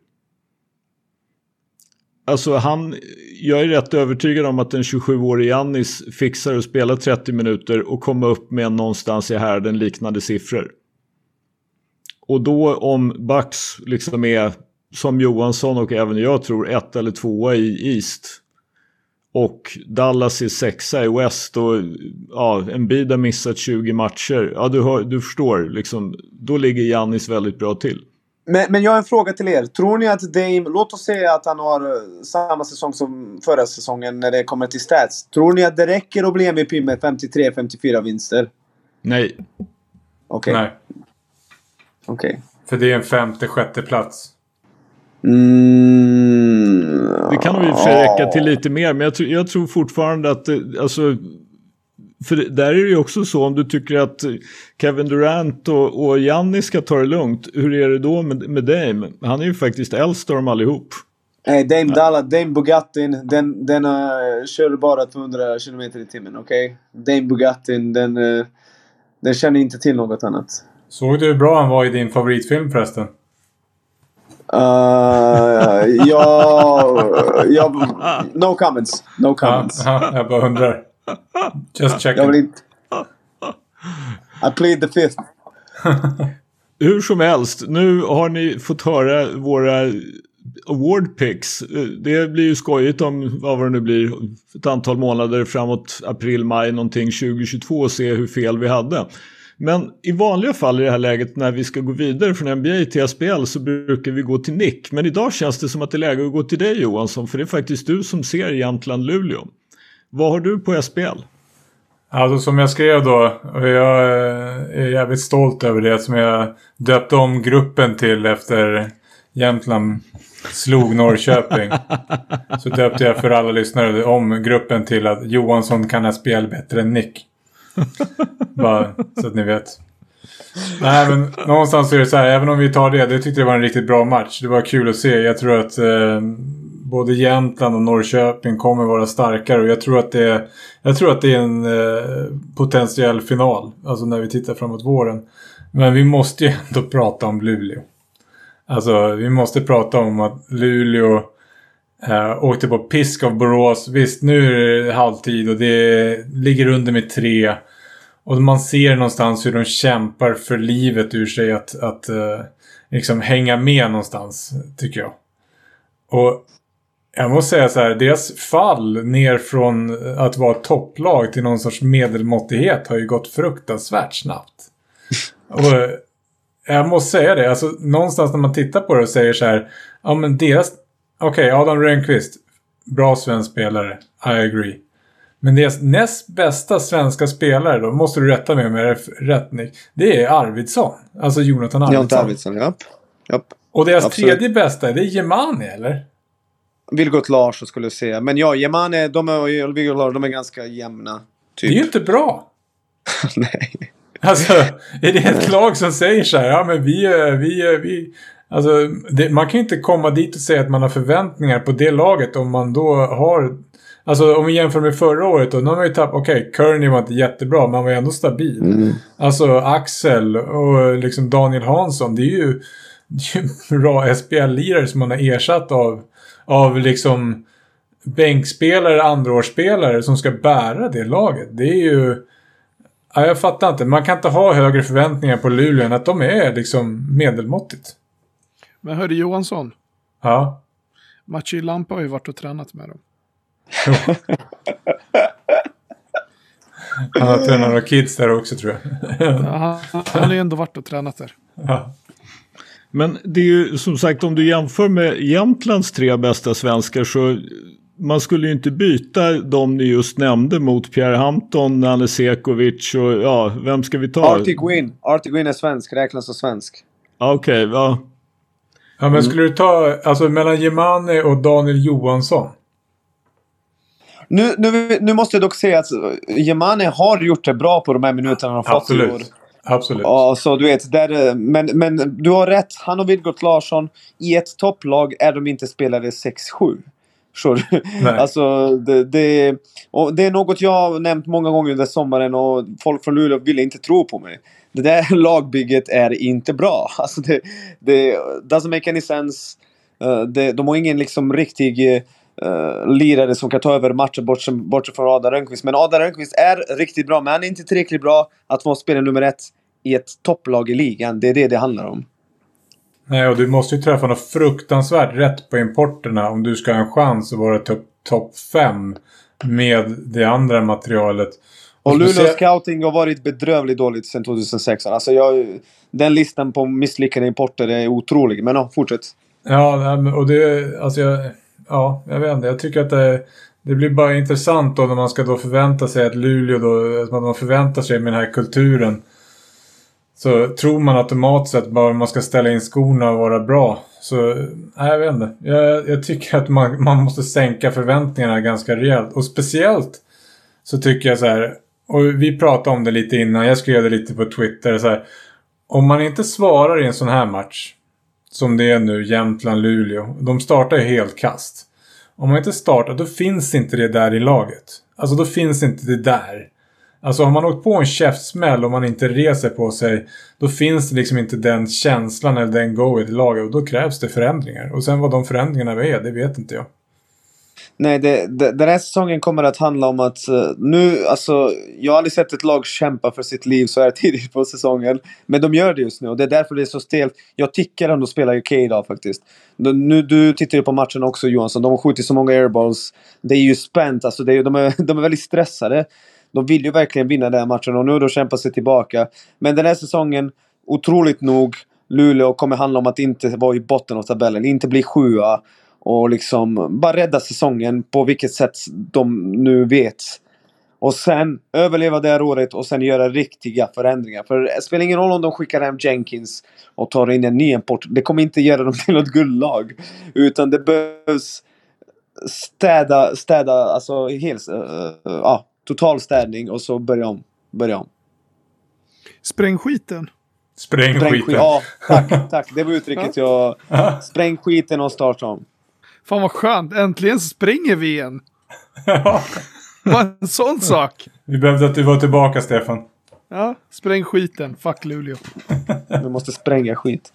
Alltså han, jag är rätt övertygad om att en 27-årig Jannis fixar att spela 30 minuter och komma upp med någonstans i härden liknande siffror. Och då om Bucks liksom är som Johansson och även jag tror ett eller tvåa i East och Dallas är sexa i West och ja, en bid har missat 20 matcher. Ja, du, hör, du förstår, liksom, då ligger Jannis väldigt bra till. Men, men jag har en fråga till er. Tror ni att Dame, låt oss säga att han har eh, samma säsong som förra säsongen när det kommer till stats. Tror ni att det räcker att bli MVP med 53-54 vinster? Nej. Okej. Nej. Okej. Okay. För det är en femte, sjätte plats. Mm, det kan nog i och för sig räcka till lite mer, men jag, tr jag tror fortfarande att alltså, för där är det ju också så om du tycker att Kevin Durant och, och Giannis ska ta det lugnt. Hur är det då med, med Dame? Han är ju faktiskt äldst av dem allihop. Nej, Dame ja. Dalla, Dame Bugattin, den, den uh, kör bara 200 km i timmen, okej? Okay? Dame Bugattin, den, uh, den känner inte till något annat. Såg du hur bra han var i din favoritfilm förresten? Uh, ja, ja, no comments. No comments. Ja, ja, jag bara undrar. Just checking. Jag vill inte... I plead the fifth. Hur som helst, nu har ni fått höra våra award picks. Det blir ju skojigt om vad det nu blir ett antal månader framåt april, maj någonting 2022 och se hur fel vi hade. Men i vanliga fall i det här läget när vi ska gå vidare från NBA till SPL så brukar vi gå till Nick. Men idag känns det som att det är läge att gå till dig Johansson för det är faktiskt du som ser Jämtland-Luleå. Vad har du på SPL? Alltså som jag skrev då, och jag eh, är jävligt stolt över det som jag döpte om gruppen till efter Jämtland slog Norrköping. Så döpte jag för alla lyssnare om gruppen till att Johansson kan SBL bättre än Nick. Bara så att ni vet. Nej men någonstans är det så här, även om vi tar det, det tyckte jag var en riktigt bra match. Det var kul att se. Jag tror att eh, både Jämtland och Norrköping kommer vara starkare och jag tror att det är, jag tror att det är en eh, potentiell final. Alltså när vi tittar framåt våren. Men vi måste ju ändå prata om Luleå. Alltså vi måste prata om att Luleå eh, åkte på pisk av Borås. Visst, nu är det halvtid och det ligger under med tre. Och man ser någonstans hur de kämpar för livet ur sig att, att uh, liksom hänga med någonstans, tycker jag. Och jag måste säga så här, deras fall ner från att vara topplag till någon sorts medelmåttighet har ju gått fruktansvärt snabbt. Och jag måste säga det, alltså någonstans när man tittar på det och säger så här, ja men deras Okej, okay, Adam Rönnqvist. Bra svensk spelare. I agree. Men deras näst bästa svenska spelare då, måste du rätta mig om jag är rätt Nick. Det är Arvidsson. Alltså Jonathan Arvidsson. Jonathan Arvidsson, japp. Och deras Absolut. tredje bästa, det är Jemani eller? Vilgot Larsson skulle jag säga. Men ja, Jemani de och Vilgot Larsson, de är ganska jämna. Typ. Det är ju inte bra. Nej. Alltså, är det ett lag som säger så här, ja men vi, vi, vi, Alltså, det, man kan ju inte komma dit och säga att man har förväntningar på det laget om man då har... Alltså om vi jämför med förra året då, nu har man ju tappat... Okej, okay, Kearney var inte jättebra, men han var ändå stabil. Mm. Alltså Axel och liksom Daniel Hansson, det är ju, det är ju bra SPL-lirare som man har ersatt av, av liksom bänkspelare, andraårsspelare som ska bära det laget. Det är ju... Ja, jag fattar inte. Man kan inte ha högre förväntningar på Luleå än att de är liksom medelmåttigt. Men hörde Johansson. Ja. Machi Lampa har ju varit och tränat med dem. han har tränat några kids där också tror jag. ja, han, han har ju ändå varit och tränat där. Ja. Men det är ju som sagt om du jämför med Jämtlands tre bästa svenskar så man skulle ju inte byta de ni just nämnde mot Pierre Hampton, Nanne Sekovic och ja, vem ska vi ta? Artie Gwyn. Artie Gwyn är svensk, räknas som svensk. Okej, okay, ja. Ja, men skulle du ta, alltså mellan Jemani och Daniel Johansson? Nu, nu, nu måste jag dock säga att Jemani har gjort det bra på de här minuterna han har fått i år. Absolut. Ja, så du vet, där, men, men du har rätt. Han och Vilgot Larsson, i ett topplag är de inte spelare 6-7. Alltså, det, det, och det är något jag har nämnt många gånger under sommaren och folk från Luleå ville inte tro på mig det där lagbygget är inte bra. Alltså det, det doesn't make any sense. Uh, det, de har ingen liksom riktig uh, lirare som kan ta över matchen bortsett bort från Adam Rönnqvist. Men Adam Rönnqvist är riktigt bra, men han är inte tillräckligt bra att vara spelare nummer ett i ett topplag i ligan. Det är det det handlar om. Nej, och du måste ju träffa något fruktansvärt rätt på importerna om du ska ha en chans att vara topp top 5 med det andra materialet. Och, Luleå scouting har varit bedrövligt dåligt sedan 2016. Alltså jag, den listan på misslyckade importer är otrolig. Men ja, fortsätt. Ja, och det... Alltså jag, ja, jag vet inte. Jag tycker att det, det blir bara intressant då när man ska då förvänta sig att Luleå då... Att man förväntar sig med den här kulturen. Så tror man automatiskt att bara man ska ställa in skorna och vara bra. Så, nej, jag vet inte. Jag, jag tycker att man, man måste sänka förväntningarna ganska rejält. Och speciellt så tycker jag så här. Och vi pratade om det lite innan. Jag skrev det lite på Twitter. Så här, om man inte svarar i en sån här match. Som det är nu, Jämtland-Luleå. De startar ju helt kast. Om man inte startar, då finns inte det där i laget. Alltså då finns inte det där. Alltså har man åkt på en käftsmäll och man inte reser på sig. Då finns det liksom inte den känslan eller den goet i laget. Och då krävs det förändringar. Och sen vad de förändringarna är, det vet inte jag. Nej, det, det, den här säsongen kommer att handla om att uh, nu, alltså, jag har aldrig sett ett lag kämpa för sitt liv så här tidigt på säsongen. Men de gör det just nu och det är därför det är så stelt. Jag tycker ändå spelar okej okay idag faktiskt. Nu, du tittar ju på matchen också Johansson, de har skjutit så många airballs. Det är ju spänt, alltså, det är, de, är, de är väldigt stressade. De vill ju verkligen vinna den här matchen och nu har de kämpat sig tillbaka. Men den här säsongen, otroligt nog, Luleå kommer handla om att inte vara i botten av tabellen, inte bli sjua. Och liksom bara rädda säsongen på vilket sätt de nu vet. Och sen överleva det här året och sen göra riktiga förändringar. För det spelar ingen roll om de skickar hem Jenkins och tar in en ny import. Det kommer inte göra dem till något guldlag. Utan det behövs städa, städa, alltså helt, uh, uh, ja, total städning och så börja om. Börja om. Spräng skiten. Spräng, Spräng skiten. Ja, tack, tack. Det var uttrycket jag... Spräng skiten och starta om. Fan vad skönt. Äntligen spränger vi igen. Ja. Vad en sån sak. Vi behövde att du var tillbaka, Stefan. Ja, spräng skiten. Fuck Luleå. Vi måste spränga skit.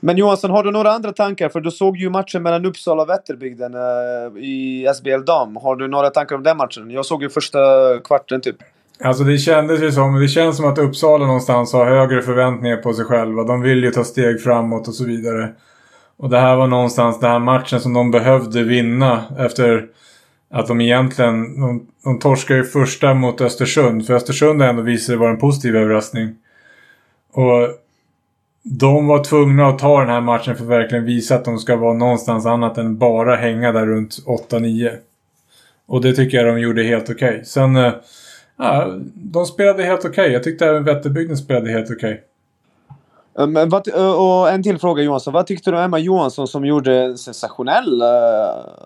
Men Johansson, har du några andra tankar? För du såg ju matchen mellan Uppsala och Vätterbygden uh, i SBL Dam. Har du några tankar om den matchen? Jag såg ju första kvarten typ. Alltså det kändes ju som, det känns som att Uppsala någonstans har högre förväntningar på sig själva. De vill ju ta steg framåt och så vidare. Och det här var någonstans den här matchen som de behövde vinna efter att de egentligen, de, de torskade ju första mot Östersund. För Östersund har ändå visat sig vara en positiv överraskning. Och de var tvungna att ta den här matchen för att verkligen visa att de ska vara någonstans annat än bara hänga där runt 8-9. Och det tycker jag de gjorde helt okej. Okay. Sen, eh, ja, de spelade helt okej. Okay. Jag tyckte även Vätterbygden spelade helt okej. Okay. Men vad, och en till fråga Johansson. Vad tyckte du om Emma Johansson som gjorde sensationell...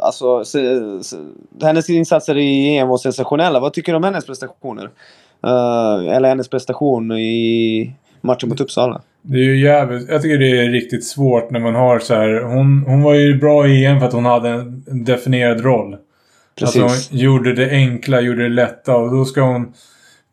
Alltså, se, se, hennes insatser i EM var sensationella. Vad tycker du om hennes prestationer? Uh, eller hennes prestation i matchen mot Uppsala? Det är ju jävligt... Jag tycker det är riktigt svårt när man har så här... Hon, hon var ju bra i EM för att hon hade en definierad roll. Precis. Alltså hon gjorde det enkla, gjorde det lätta och då ska hon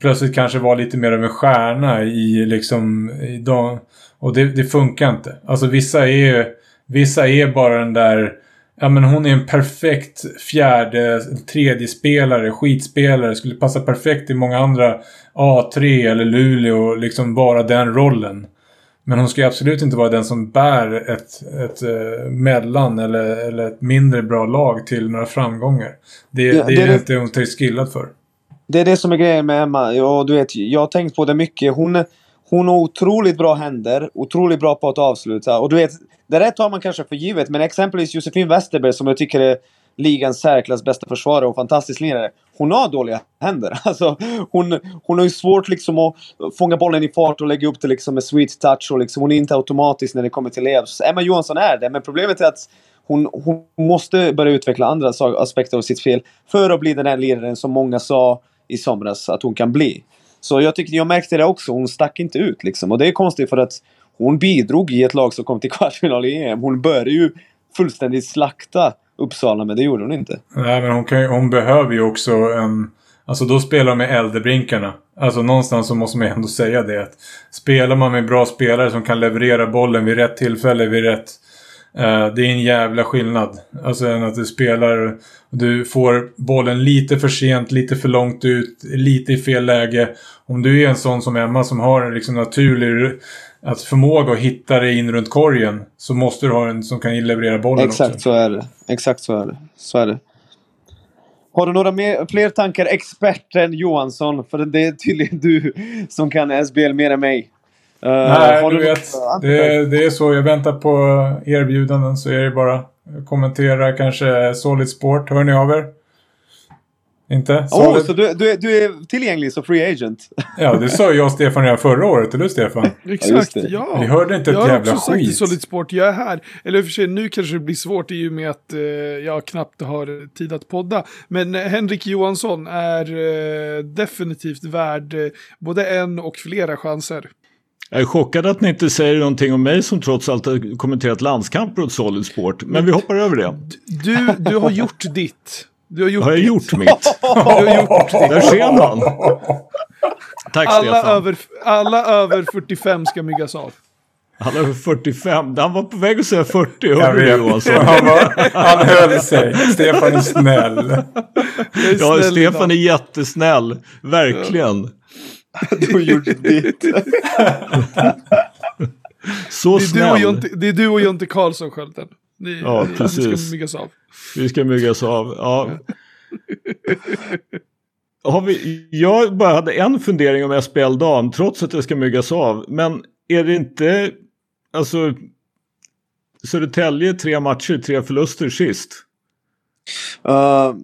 plötsligt kanske vara lite mer av en stjärna i liksom... I dag, och det, det funkar inte. Alltså vissa är Vissa är bara den där... Ja men hon är en perfekt fjärde, tredje spelare, skitspelare. Skulle passa perfekt i många andra A3 eller Luleå. Liksom vara den rollen. Men hon ska absolut inte vara den som bär ett, ett uh, mellan eller, eller ett mindre bra lag till några framgångar. Det, ja, det, det är det inte hon skillad för. Det är det som är grejen med Emma. Ja, du vet, jag har tänkt på det mycket. Hon, hon har otroligt bra händer, otroligt bra på att avsluta. Och du vet, det där tar man kanske för givet. Men exempelvis Josefin Westerberg som jag tycker är ligans särklass bästa försvarare och fantastisk lirare. Hon har dåliga händer. Alltså, hon, hon har ju svårt liksom att fånga bollen i fart och lägga upp det liksom med sweet touch. Och liksom, hon är inte automatisk när det kommer till levs. Emma Johansson är det, men problemet är att hon, hon måste börja utveckla andra aspekter av sitt fel för att bli den här liraren som många sa i somras att hon kan bli. Så jag tyckte jag märkte det också. Hon stack inte ut liksom. Och det är konstigt för att hon bidrog i ett lag som kom till kvartsfinal i EM. Hon började ju fullständigt slakta Uppsala, men det gjorde hon inte. Nej, men hon, kan, hon behöver ju också en... Alltså då spelar man med äldrebrinkarna. Alltså någonstans så måste man ändå säga det. Att spelar man med bra spelare som kan leverera bollen vid rätt tillfälle, vid rätt Uh, det är en jävla skillnad. Alltså än att du spelar du får bollen lite för sent, lite för långt ut, lite i fel läge. Om du är en sån som Emma som har en liksom naturlig att förmåga att hitta dig in runt korgen så måste du ha en som kan leverera bollen Exakt också. så är det. Exakt så är det. Så är det. Har du några mer, fler tankar, experten Johansson? För det är tydligen du som kan SBL mer än mig. Uh, Nej, du, du vet. Det, det, är så. Jag väntar på erbjudanden så är det bara kommentera kanske Solid Sport. Hör ni av er? Inte? Åh, oh, så du, du, du, är tillgänglig som free agent? ja, det sa jag och Stefan redan förra året. Eller Stefan? Exakt, ja. Vi hörde inte ett jag jävla skit. Jag har också sagt till Solid Sport, jag är här. Eller för sig, nu kanske det blir svårt i och med att eh, jag knappt har tid att podda. Men eh, Henrik Johansson är eh, definitivt värd eh, både en och flera chanser. Jag är chockad att ni inte säger någonting om mig som trots allt har kommenterat landskamper åt Solid Sport. Men vi hoppar över det. Du, du har gjort ditt. Du har gjort har jag ditt. gjort mitt? du har gjort ditt. Där ser man. Tack alla Stefan. Över, alla över 45 ska myggas av. Han är 45. Han var på väg att säga 40. Hörde du Johansson? Han, var, han höll sig. Stefan är snäll. Är ja, snäll Stefan idag. är jättesnäll. Verkligen. Du har gjort ditt. Så det är snäll. Du och Jonte, det är du och Jonte Karlsson skölden. Ni, ja, ni, precis. Ni ska myggas av. Vi ska myggas av, ja. Har vi, jag bara hade en fundering om SPL dam trots att det ska myggas av. Men är det inte, alltså Södertälje tre matcher, tre förluster sist? Uh,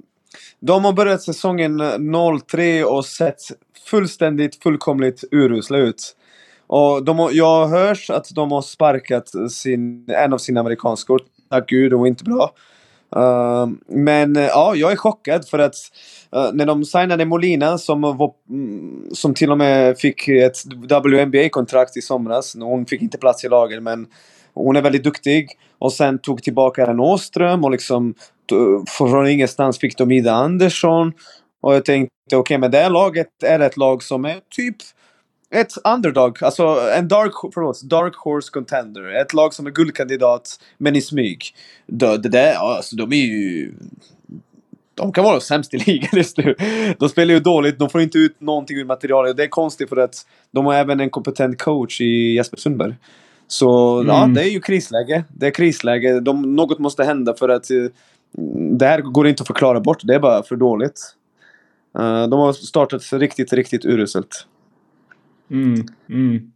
de har börjat säsongen 0-3 och sett fullständigt, fullkomligt urusla ut. Och de jag har hört att de har sparkat sin, en av sina amerikanskor. Tack gud, det var inte bra. Uh, men uh, ja, jag är chockad för att uh, när de signade Molina som, var, mm, som till och med fick ett WNBA-kontrakt i somras. Hon fick inte plats i laget men hon är väldigt duktig. Och sen tog tillbaka en Åström och liksom från ingenstans fick de Ida Andersson. Och jag tänkte okej, okay, men det här laget är ett lag som är typ ett underdog, alltså en dark, förlåt, dark horse contender. Ett lag som är guldkandidat, men i smyg. Det, det där, alltså de är ju... De kan vara sämst i ligan just nu. De spelar ju dåligt, de får inte ut någonting ur materialet. Det är konstigt för att de har även en kompetent coach i Jesper Sundberg. Så mm. ja, det är ju krisläge. Det är krisläge. De, något måste hända för att uh, det här går inte att förklara bort. Det är bara för dåligt. Uh, de har startat riktigt, riktigt uruselt. Mm, mm.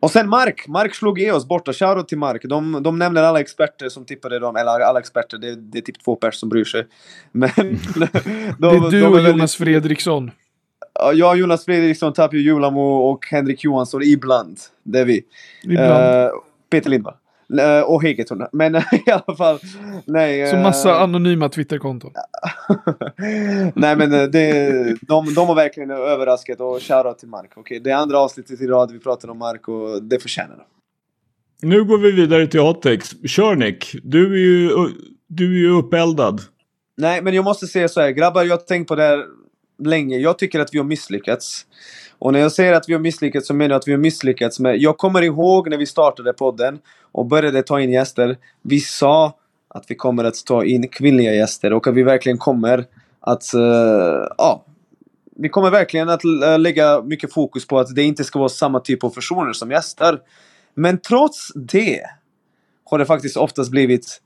Och sen Mark. Mark slog i oss borta. Shoutout till Mark. De, de nämner alla experter som tippade dem. Eller alla experter. Det, det är typ två personer som bryr sig. Men... de, det är du de och Jonas Fredriksson. Ja, Jonas Fredriksson, Tapio Julamo och Henrik Johansson ibland. Det är vi. Ibland. Uh, Peter Lindvall. Och Hegeton. Men uh, i alla fall. Nej, Så massa anonyma Twitterkonton. nej men det, de, de har verkligen överraskat och shoutout till Mark. Okay? Det är andra avsnittet i rad vi pratar om Mark och det förtjänar de. Nu går vi vidare till Atex. Kör Nick. Du är ju, du är ju uppeldad. Nej men jag måste säga så här. Grabbar jag har tänkt på det här länge. Jag tycker att vi har misslyckats. Och när jag säger att vi har misslyckats så menar jag att vi har misslyckats med... Jag kommer ihåg när vi startade podden och började ta in gäster. Vi sa att vi kommer att ta in kvinnliga gäster och att vi verkligen kommer att... Uh, ja, vi kommer verkligen att eh, lägga mycket fokus på att det inte ska vara samma typ av personer som gäster. Men trots det har det faktiskt oftast blivit...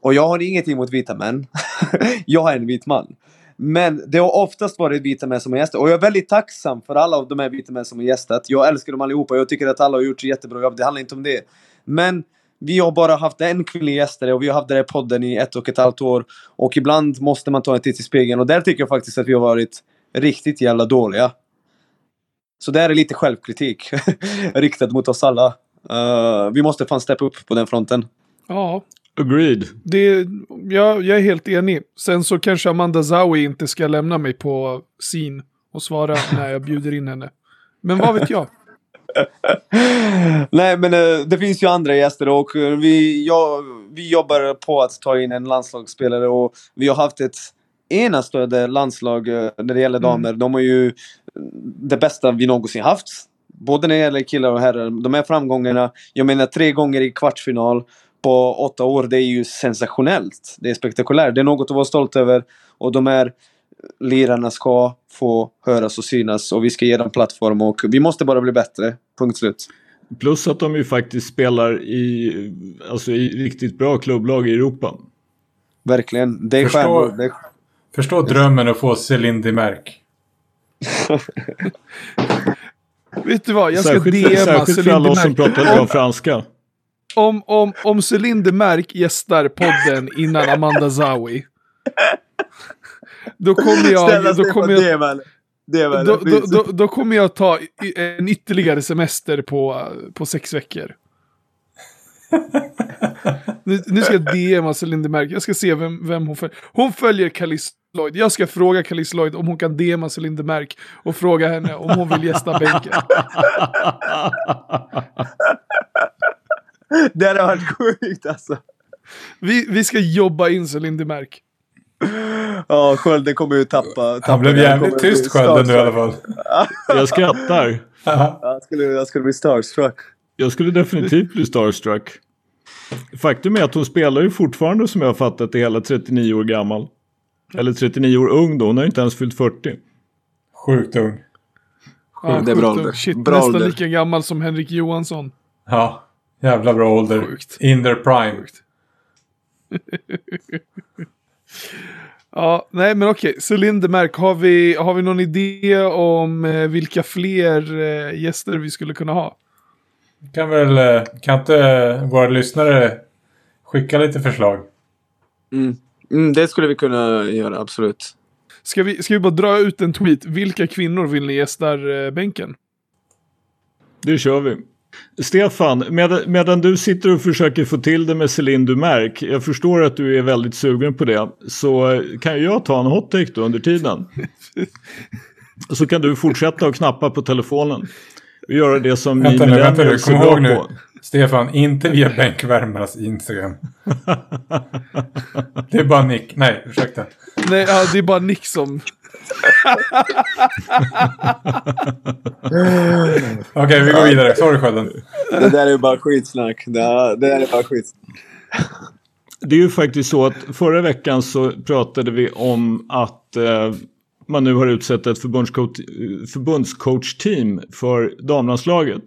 Och jag har inget emot vita män. jag är en vit man. Men det har oftast varit vita män som har gästat. Och jag är väldigt tacksam för alla av de här vita män som har gästat. Jag älskar dem allihopa. Jag tycker att alla har gjort ett jättebra jobb. Det handlar inte om det. Men vi har bara haft en kvinnlig gästare och vi har haft den här podden i ett och ett halvt år. Och ibland måste man ta en titt i spegeln. Och där tycker jag faktiskt att vi har varit riktigt jävla dåliga. Så det är lite självkritik riktad mot oss alla. Uh, vi måste fan steppa upp på den fronten. Ja, Agreed. Det, ja, jag är helt enig. Sen så kanske Amanda Zawi inte ska lämna mig på sin och svara när jag bjuder in henne. Men vad vet jag? Nej men uh, det finns ju andra gäster och uh, vi, ja, vi jobbar på att ta in en landslagsspelare och vi har haft ett enastående landslag uh, när det gäller damer. Mm. De har ju det bästa vi någonsin haft. Både när det gäller killar och herrar. De här framgångarna, jag menar tre gånger i kvartsfinal på åtta år, det är ju sensationellt. Det är spektakulärt. Det är något att vara stolt över. Och de här lirarna ska få höras och synas och vi ska ge dem plattform och vi måste bara bli bättre. Punkt slut. Plus att de ju faktiskt spelar i, alltså i riktigt bra klubblag i Europa. Verkligen. Det är förstå, det är... förstå drömmen att få Céline Dimerck. Vet du vad, jag ska särskilt, DMa Särskilt för alla oss som pratar bra franska. Om, om, om Céline Dimerck gästar podden innan Amanda Zawi. Då kommer jag... Då kommer jag då, då, då, då, kommer jag ta en ytterligare semester på, på sex veckor. nu, nu ska jag DMa Celine Dimerck. Jag ska se vem, vem hon följer. Hon följer Kalis Lloyd. Jag ska fråga Kalis Lloyd om hon kan DMa Celine Dimerck och fråga henne om hon vill gästa bänken. det hade varit sjukt alltså. Vi, vi ska jobba in Celine Dimerck. Ja, Skölden kommer ju tappa. tappa Han blev jävligt tyst Skölden nu i alla fall. jag skrattar. jag, skulle, jag skulle bli starstruck. Jag skulle definitivt bli starstruck. Faktum är att hon spelar ju fortfarande som jag har fattat det hela 39 år gammal. Eller 39 år ung då, hon har inte ens fyllt 40. Sjukt ung. Ja, det är bra ålder. Shit, bra nästan ålder. lika gammal som Henrik Johansson. Ja, jävla bra ålder. Sjukt. In their prime. Ja, nej men okej. Så Lindemark, har vi, har vi någon idé om eh, vilka fler eh, gäster vi skulle kunna ha? Kan väl, eh, kan inte våra lyssnare skicka lite förslag? Mm. Mm, det skulle vi kunna göra, absolut. Ska vi, ska vi bara dra ut en tweet? Vilka kvinnor vill ni gästar eh, bänken? Det kör vi. Stefan, med, medan du sitter och försöker få till det med Céline Dumerc, jag förstår att du är väldigt sugen på det, så kan jag ta en hot take då under tiden. så kan du fortsätta att knappa på telefonen. Och göra det som vänta ni vänta nu, kom ihåg nu. Stefan, inte via bänkvärmarnas Instagram. det är bara Nick. Nej, ursäkta. Nej, ja, det är bara Nick som... Okej, okay, vi går vidare. Sorry Skölden. Det där är bara skitsnack. Det, där är bara skitsnack. Det är ju faktiskt så att förra veckan så pratade vi om att eh, man nu har utsett ett förbundscoach, förbundscoach-team för damlandslaget.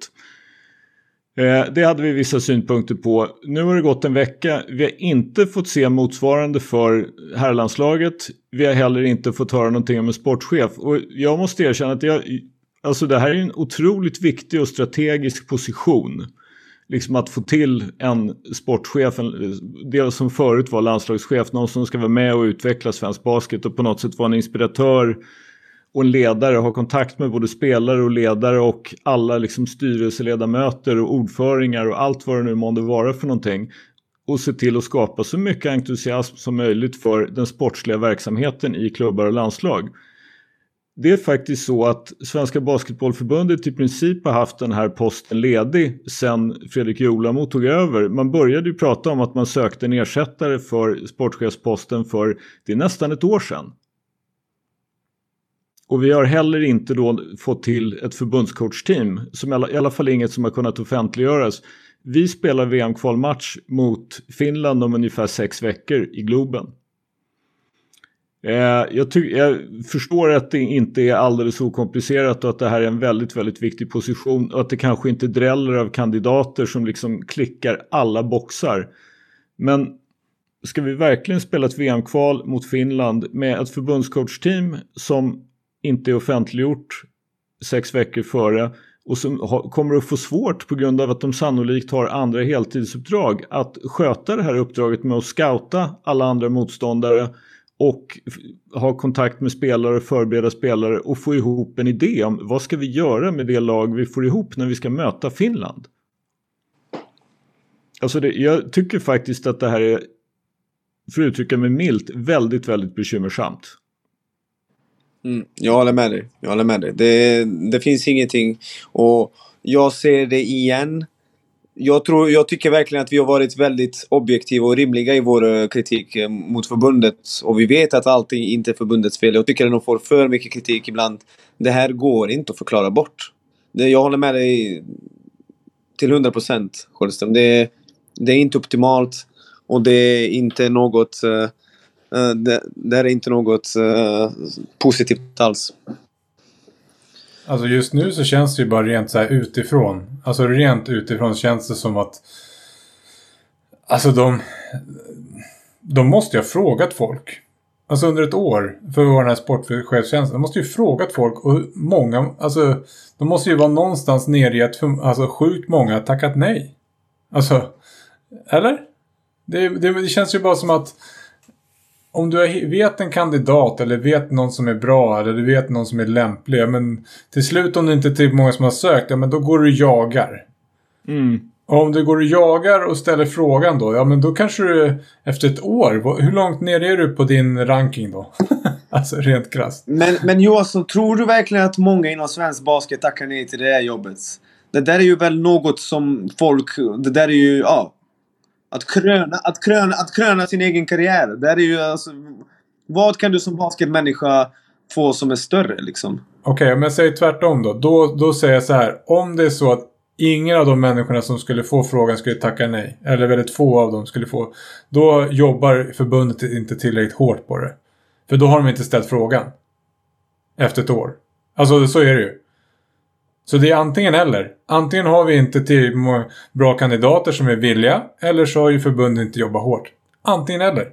Eh, det hade vi vissa synpunkter på. Nu har det gått en vecka. Vi har inte fått se motsvarande för herrlandslaget. Vi har heller inte fått höra någonting om en sportchef. Och jag måste erkänna att jag, alltså det här är en otroligt viktig och strategisk position. Liksom att få till en sportchef, det som förut var landslagschef, någon som ska vara med och utveckla svensk basket och på något sätt vara en inspiratör och en ledare, ha kontakt med både spelare och ledare och alla liksom styrelseledamöter och ordföringar och allt vad det nu månde vara för någonting. Och se till att skapa så mycket entusiasm som möjligt för den sportsliga verksamheten i klubbar och landslag. Det är faktiskt så att Svenska Basketbollförbundet i princip har haft den här posten ledig sedan Fredrik Jolamo tog över. Man började ju prata om att man sökte en ersättare för sportchefsposten för det är nästan ett år sedan. Och vi har heller inte då fått till ett förbundscoachteam, som i alla fall inget som har kunnat offentliggöras. Vi spelar VM-kvalmatch mot Finland om ungefär sex veckor i Globen. Eh, jag, jag, förstår att det inte är alldeles okomplicerat och att det här är en väldigt, väldigt viktig position och att det kanske inte dräller av kandidater som liksom klickar alla boxar. Men ska vi verkligen spela ett VM-kval mot Finland med ett förbundscoachteam som inte är offentliggjort sex veckor före och som kommer att få svårt på grund av att de sannolikt har andra heltidsuppdrag att sköta det här uppdraget med att scouta alla andra motståndare och ha kontakt med spelare, och förbereda spelare och få ihop en idé om vad ska vi göra med det lag vi får ihop när vi ska möta Finland. Alltså det, jag tycker faktiskt att det här är, för att uttrycka mig milt, väldigt, väldigt bekymmersamt. Mm, jag håller med dig. Jag håller med dig. Det, det finns ingenting. Och jag ser det igen. Jag, tror, jag tycker verkligen att vi har varit väldigt objektiva och rimliga i vår eh, kritik eh, mot förbundet. Och vi vet att allting inte är förbundets fel. Jag tycker att de får för mycket kritik ibland. Det här går inte att förklara bort. Det, jag håller med dig till 100 procent, Det, det är inte optimalt och det är inte något... Eh, Eh, det, det är inte något uh, positivt alls. Alltså just nu så känns det ju bara rent så här utifrån. Alltså rent utifrån känns det som att... Alltså de... De måste ju ha frågat folk. Alltså under ett år för att vara den här sportchefstjänsten. De måste ju ha frågat folk och många... Alltså de måste ju vara någonstans nere i att alltså, sjukt många har tackat nej. Alltså... Eller? Det, det, det känns ju bara som att om du vet en kandidat eller vet någon som är bra eller du vet någon som är lämplig. Men till slut om det inte är tillräckligt många som har sökt, ja men då går du och jagar. Mm. Och om du går och jagar och ställer frågan då, ja men då kanske du efter ett år, hur långt ner är du på din ranking då? alltså rent krasst. Men, men Johansson, tror du verkligen att många inom svensk basket tackar nej till det här jobbet? Det där är ju väl något som folk, det där är ju, ja, att kröna, att kröna, att kröna sin egen karriär. Det är ju alltså, vad kan du som basketmänniska få som är större liksom? Okej, okay, om jag säger tvärtom då. då. Då säger jag så här. Om det är så att ingen av de människorna som skulle få frågan skulle tacka nej. Eller väldigt få av dem skulle få. Då jobbar förbundet inte tillräckligt hårt på det. För då har de inte ställt frågan. Efter ett år. Alltså så är det ju. Så det är antingen eller. Antingen har vi inte till bra kandidater som är villiga eller så har ju förbundet inte jobbat hårt. Antingen eller.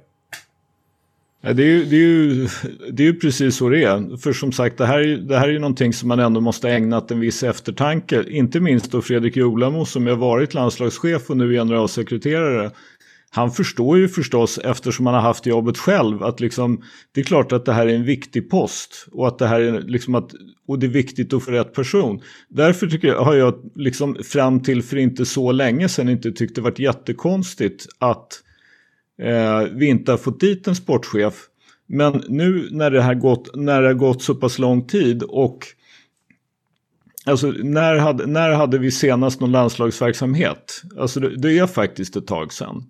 Ja, det, är ju, det, är ju, det är ju precis så det är. För som sagt, det här, det här är ju någonting som man ändå måste ägna en viss eftertanke. Inte minst då Fredrik Jolamo som har varit landslagschef och nu generalsekreterare han förstår ju förstås eftersom han har haft jobbet själv att liksom det är klart att det här är en viktig post och att det här är liksom att och det är viktigt att få rätt person. Därför tycker jag, har jag liksom fram till för inte så länge sedan inte tyckt det varit jättekonstigt att eh, vi inte har fått dit en sportchef. Men nu när det, här gått, när det har gått så pass lång tid och Alltså när hade, när hade vi senast någon landslagsverksamhet? Alltså det, det är faktiskt ett tag sedan.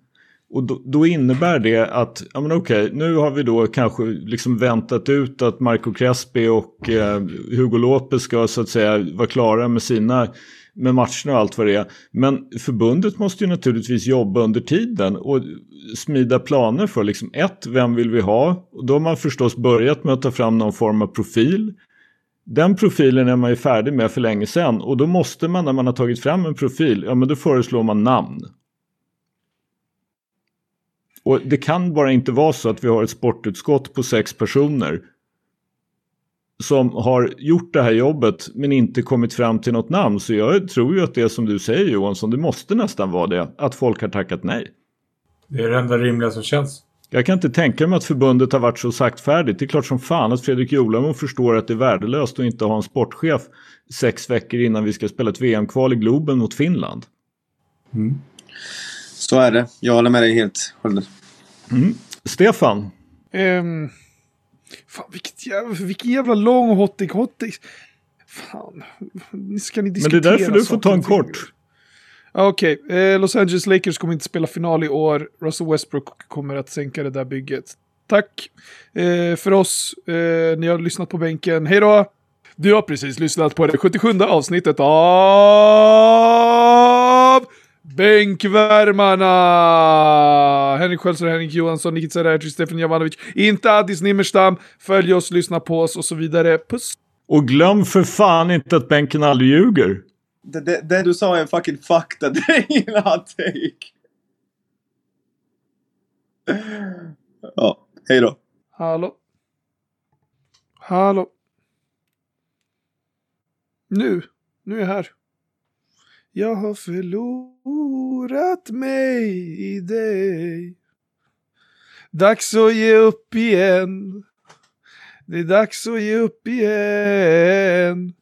Och då, då, innebär det att, ja men okej, nu har vi då kanske liksom väntat ut att Marco Crespi och eh, Hugo Lopez ska så att säga vara klara med sina med matcherna och allt vad det är. Men förbundet måste ju naturligtvis jobba under tiden och smida planer för liksom ett, vem vill vi ha? Och då har man förstås börjat med att ta fram någon form av profil. Den profilen är man ju färdig med för länge sedan och då måste man när man har tagit fram en profil, ja men då föreslår man namn. Och det kan bara inte vara så att vi har ett sportutskott på sex personer som har gjort det här jobbet men inte kommit fram till något namn. Så jag tror ju att det är som du säger Johansson, det måste nästan vara det, att folk har tackat nej. Det är det enda rimliga som känns. Jag kan inte tänka mig att förbundet har varit så saktfärdigt. Det är klart som fan att Fredrik Jolamo förstår att det är värdelöst att inte ha en sportchef sex veckor innan vi ska spela ett VM-kval i Globen mot Finland. Mm. Så är det. Jag håller med dig helt. Mm. Stefan? Um, fan, vilket jävla, vilken jävla lång hottik hottik. Fan, ska ni diskutera Men det är därför du får ta en kort. Okej, okay. eh, Los Angeles Lakers kommer inte spela final i år. Russell Westbrook kommer att sänka det där bygget. Tack eh, för oss. Eh, ni har lyssnat på bänken. Hej då! Du har precis lyssnat på det 77 avsnittet av Bänkvärmarna! Henrik Sköldström, Henrik Johansson, Nikita Serraj, Stefan Jovanovic, inte Addis Nimmerstam. Följ oss, lyssna på oss och så vidare. Puss! Och glöm för fan inte att bänken aldrig ljuger. Det, det, det du sa är en fucking fakta. Det är ingen hot take. Ja, hej då. Hallå? Hallå? Nu. Nu är jag här. Jag har förlorat mig i dig. Dags att ge upp igen. Det är dags att ge upp igen.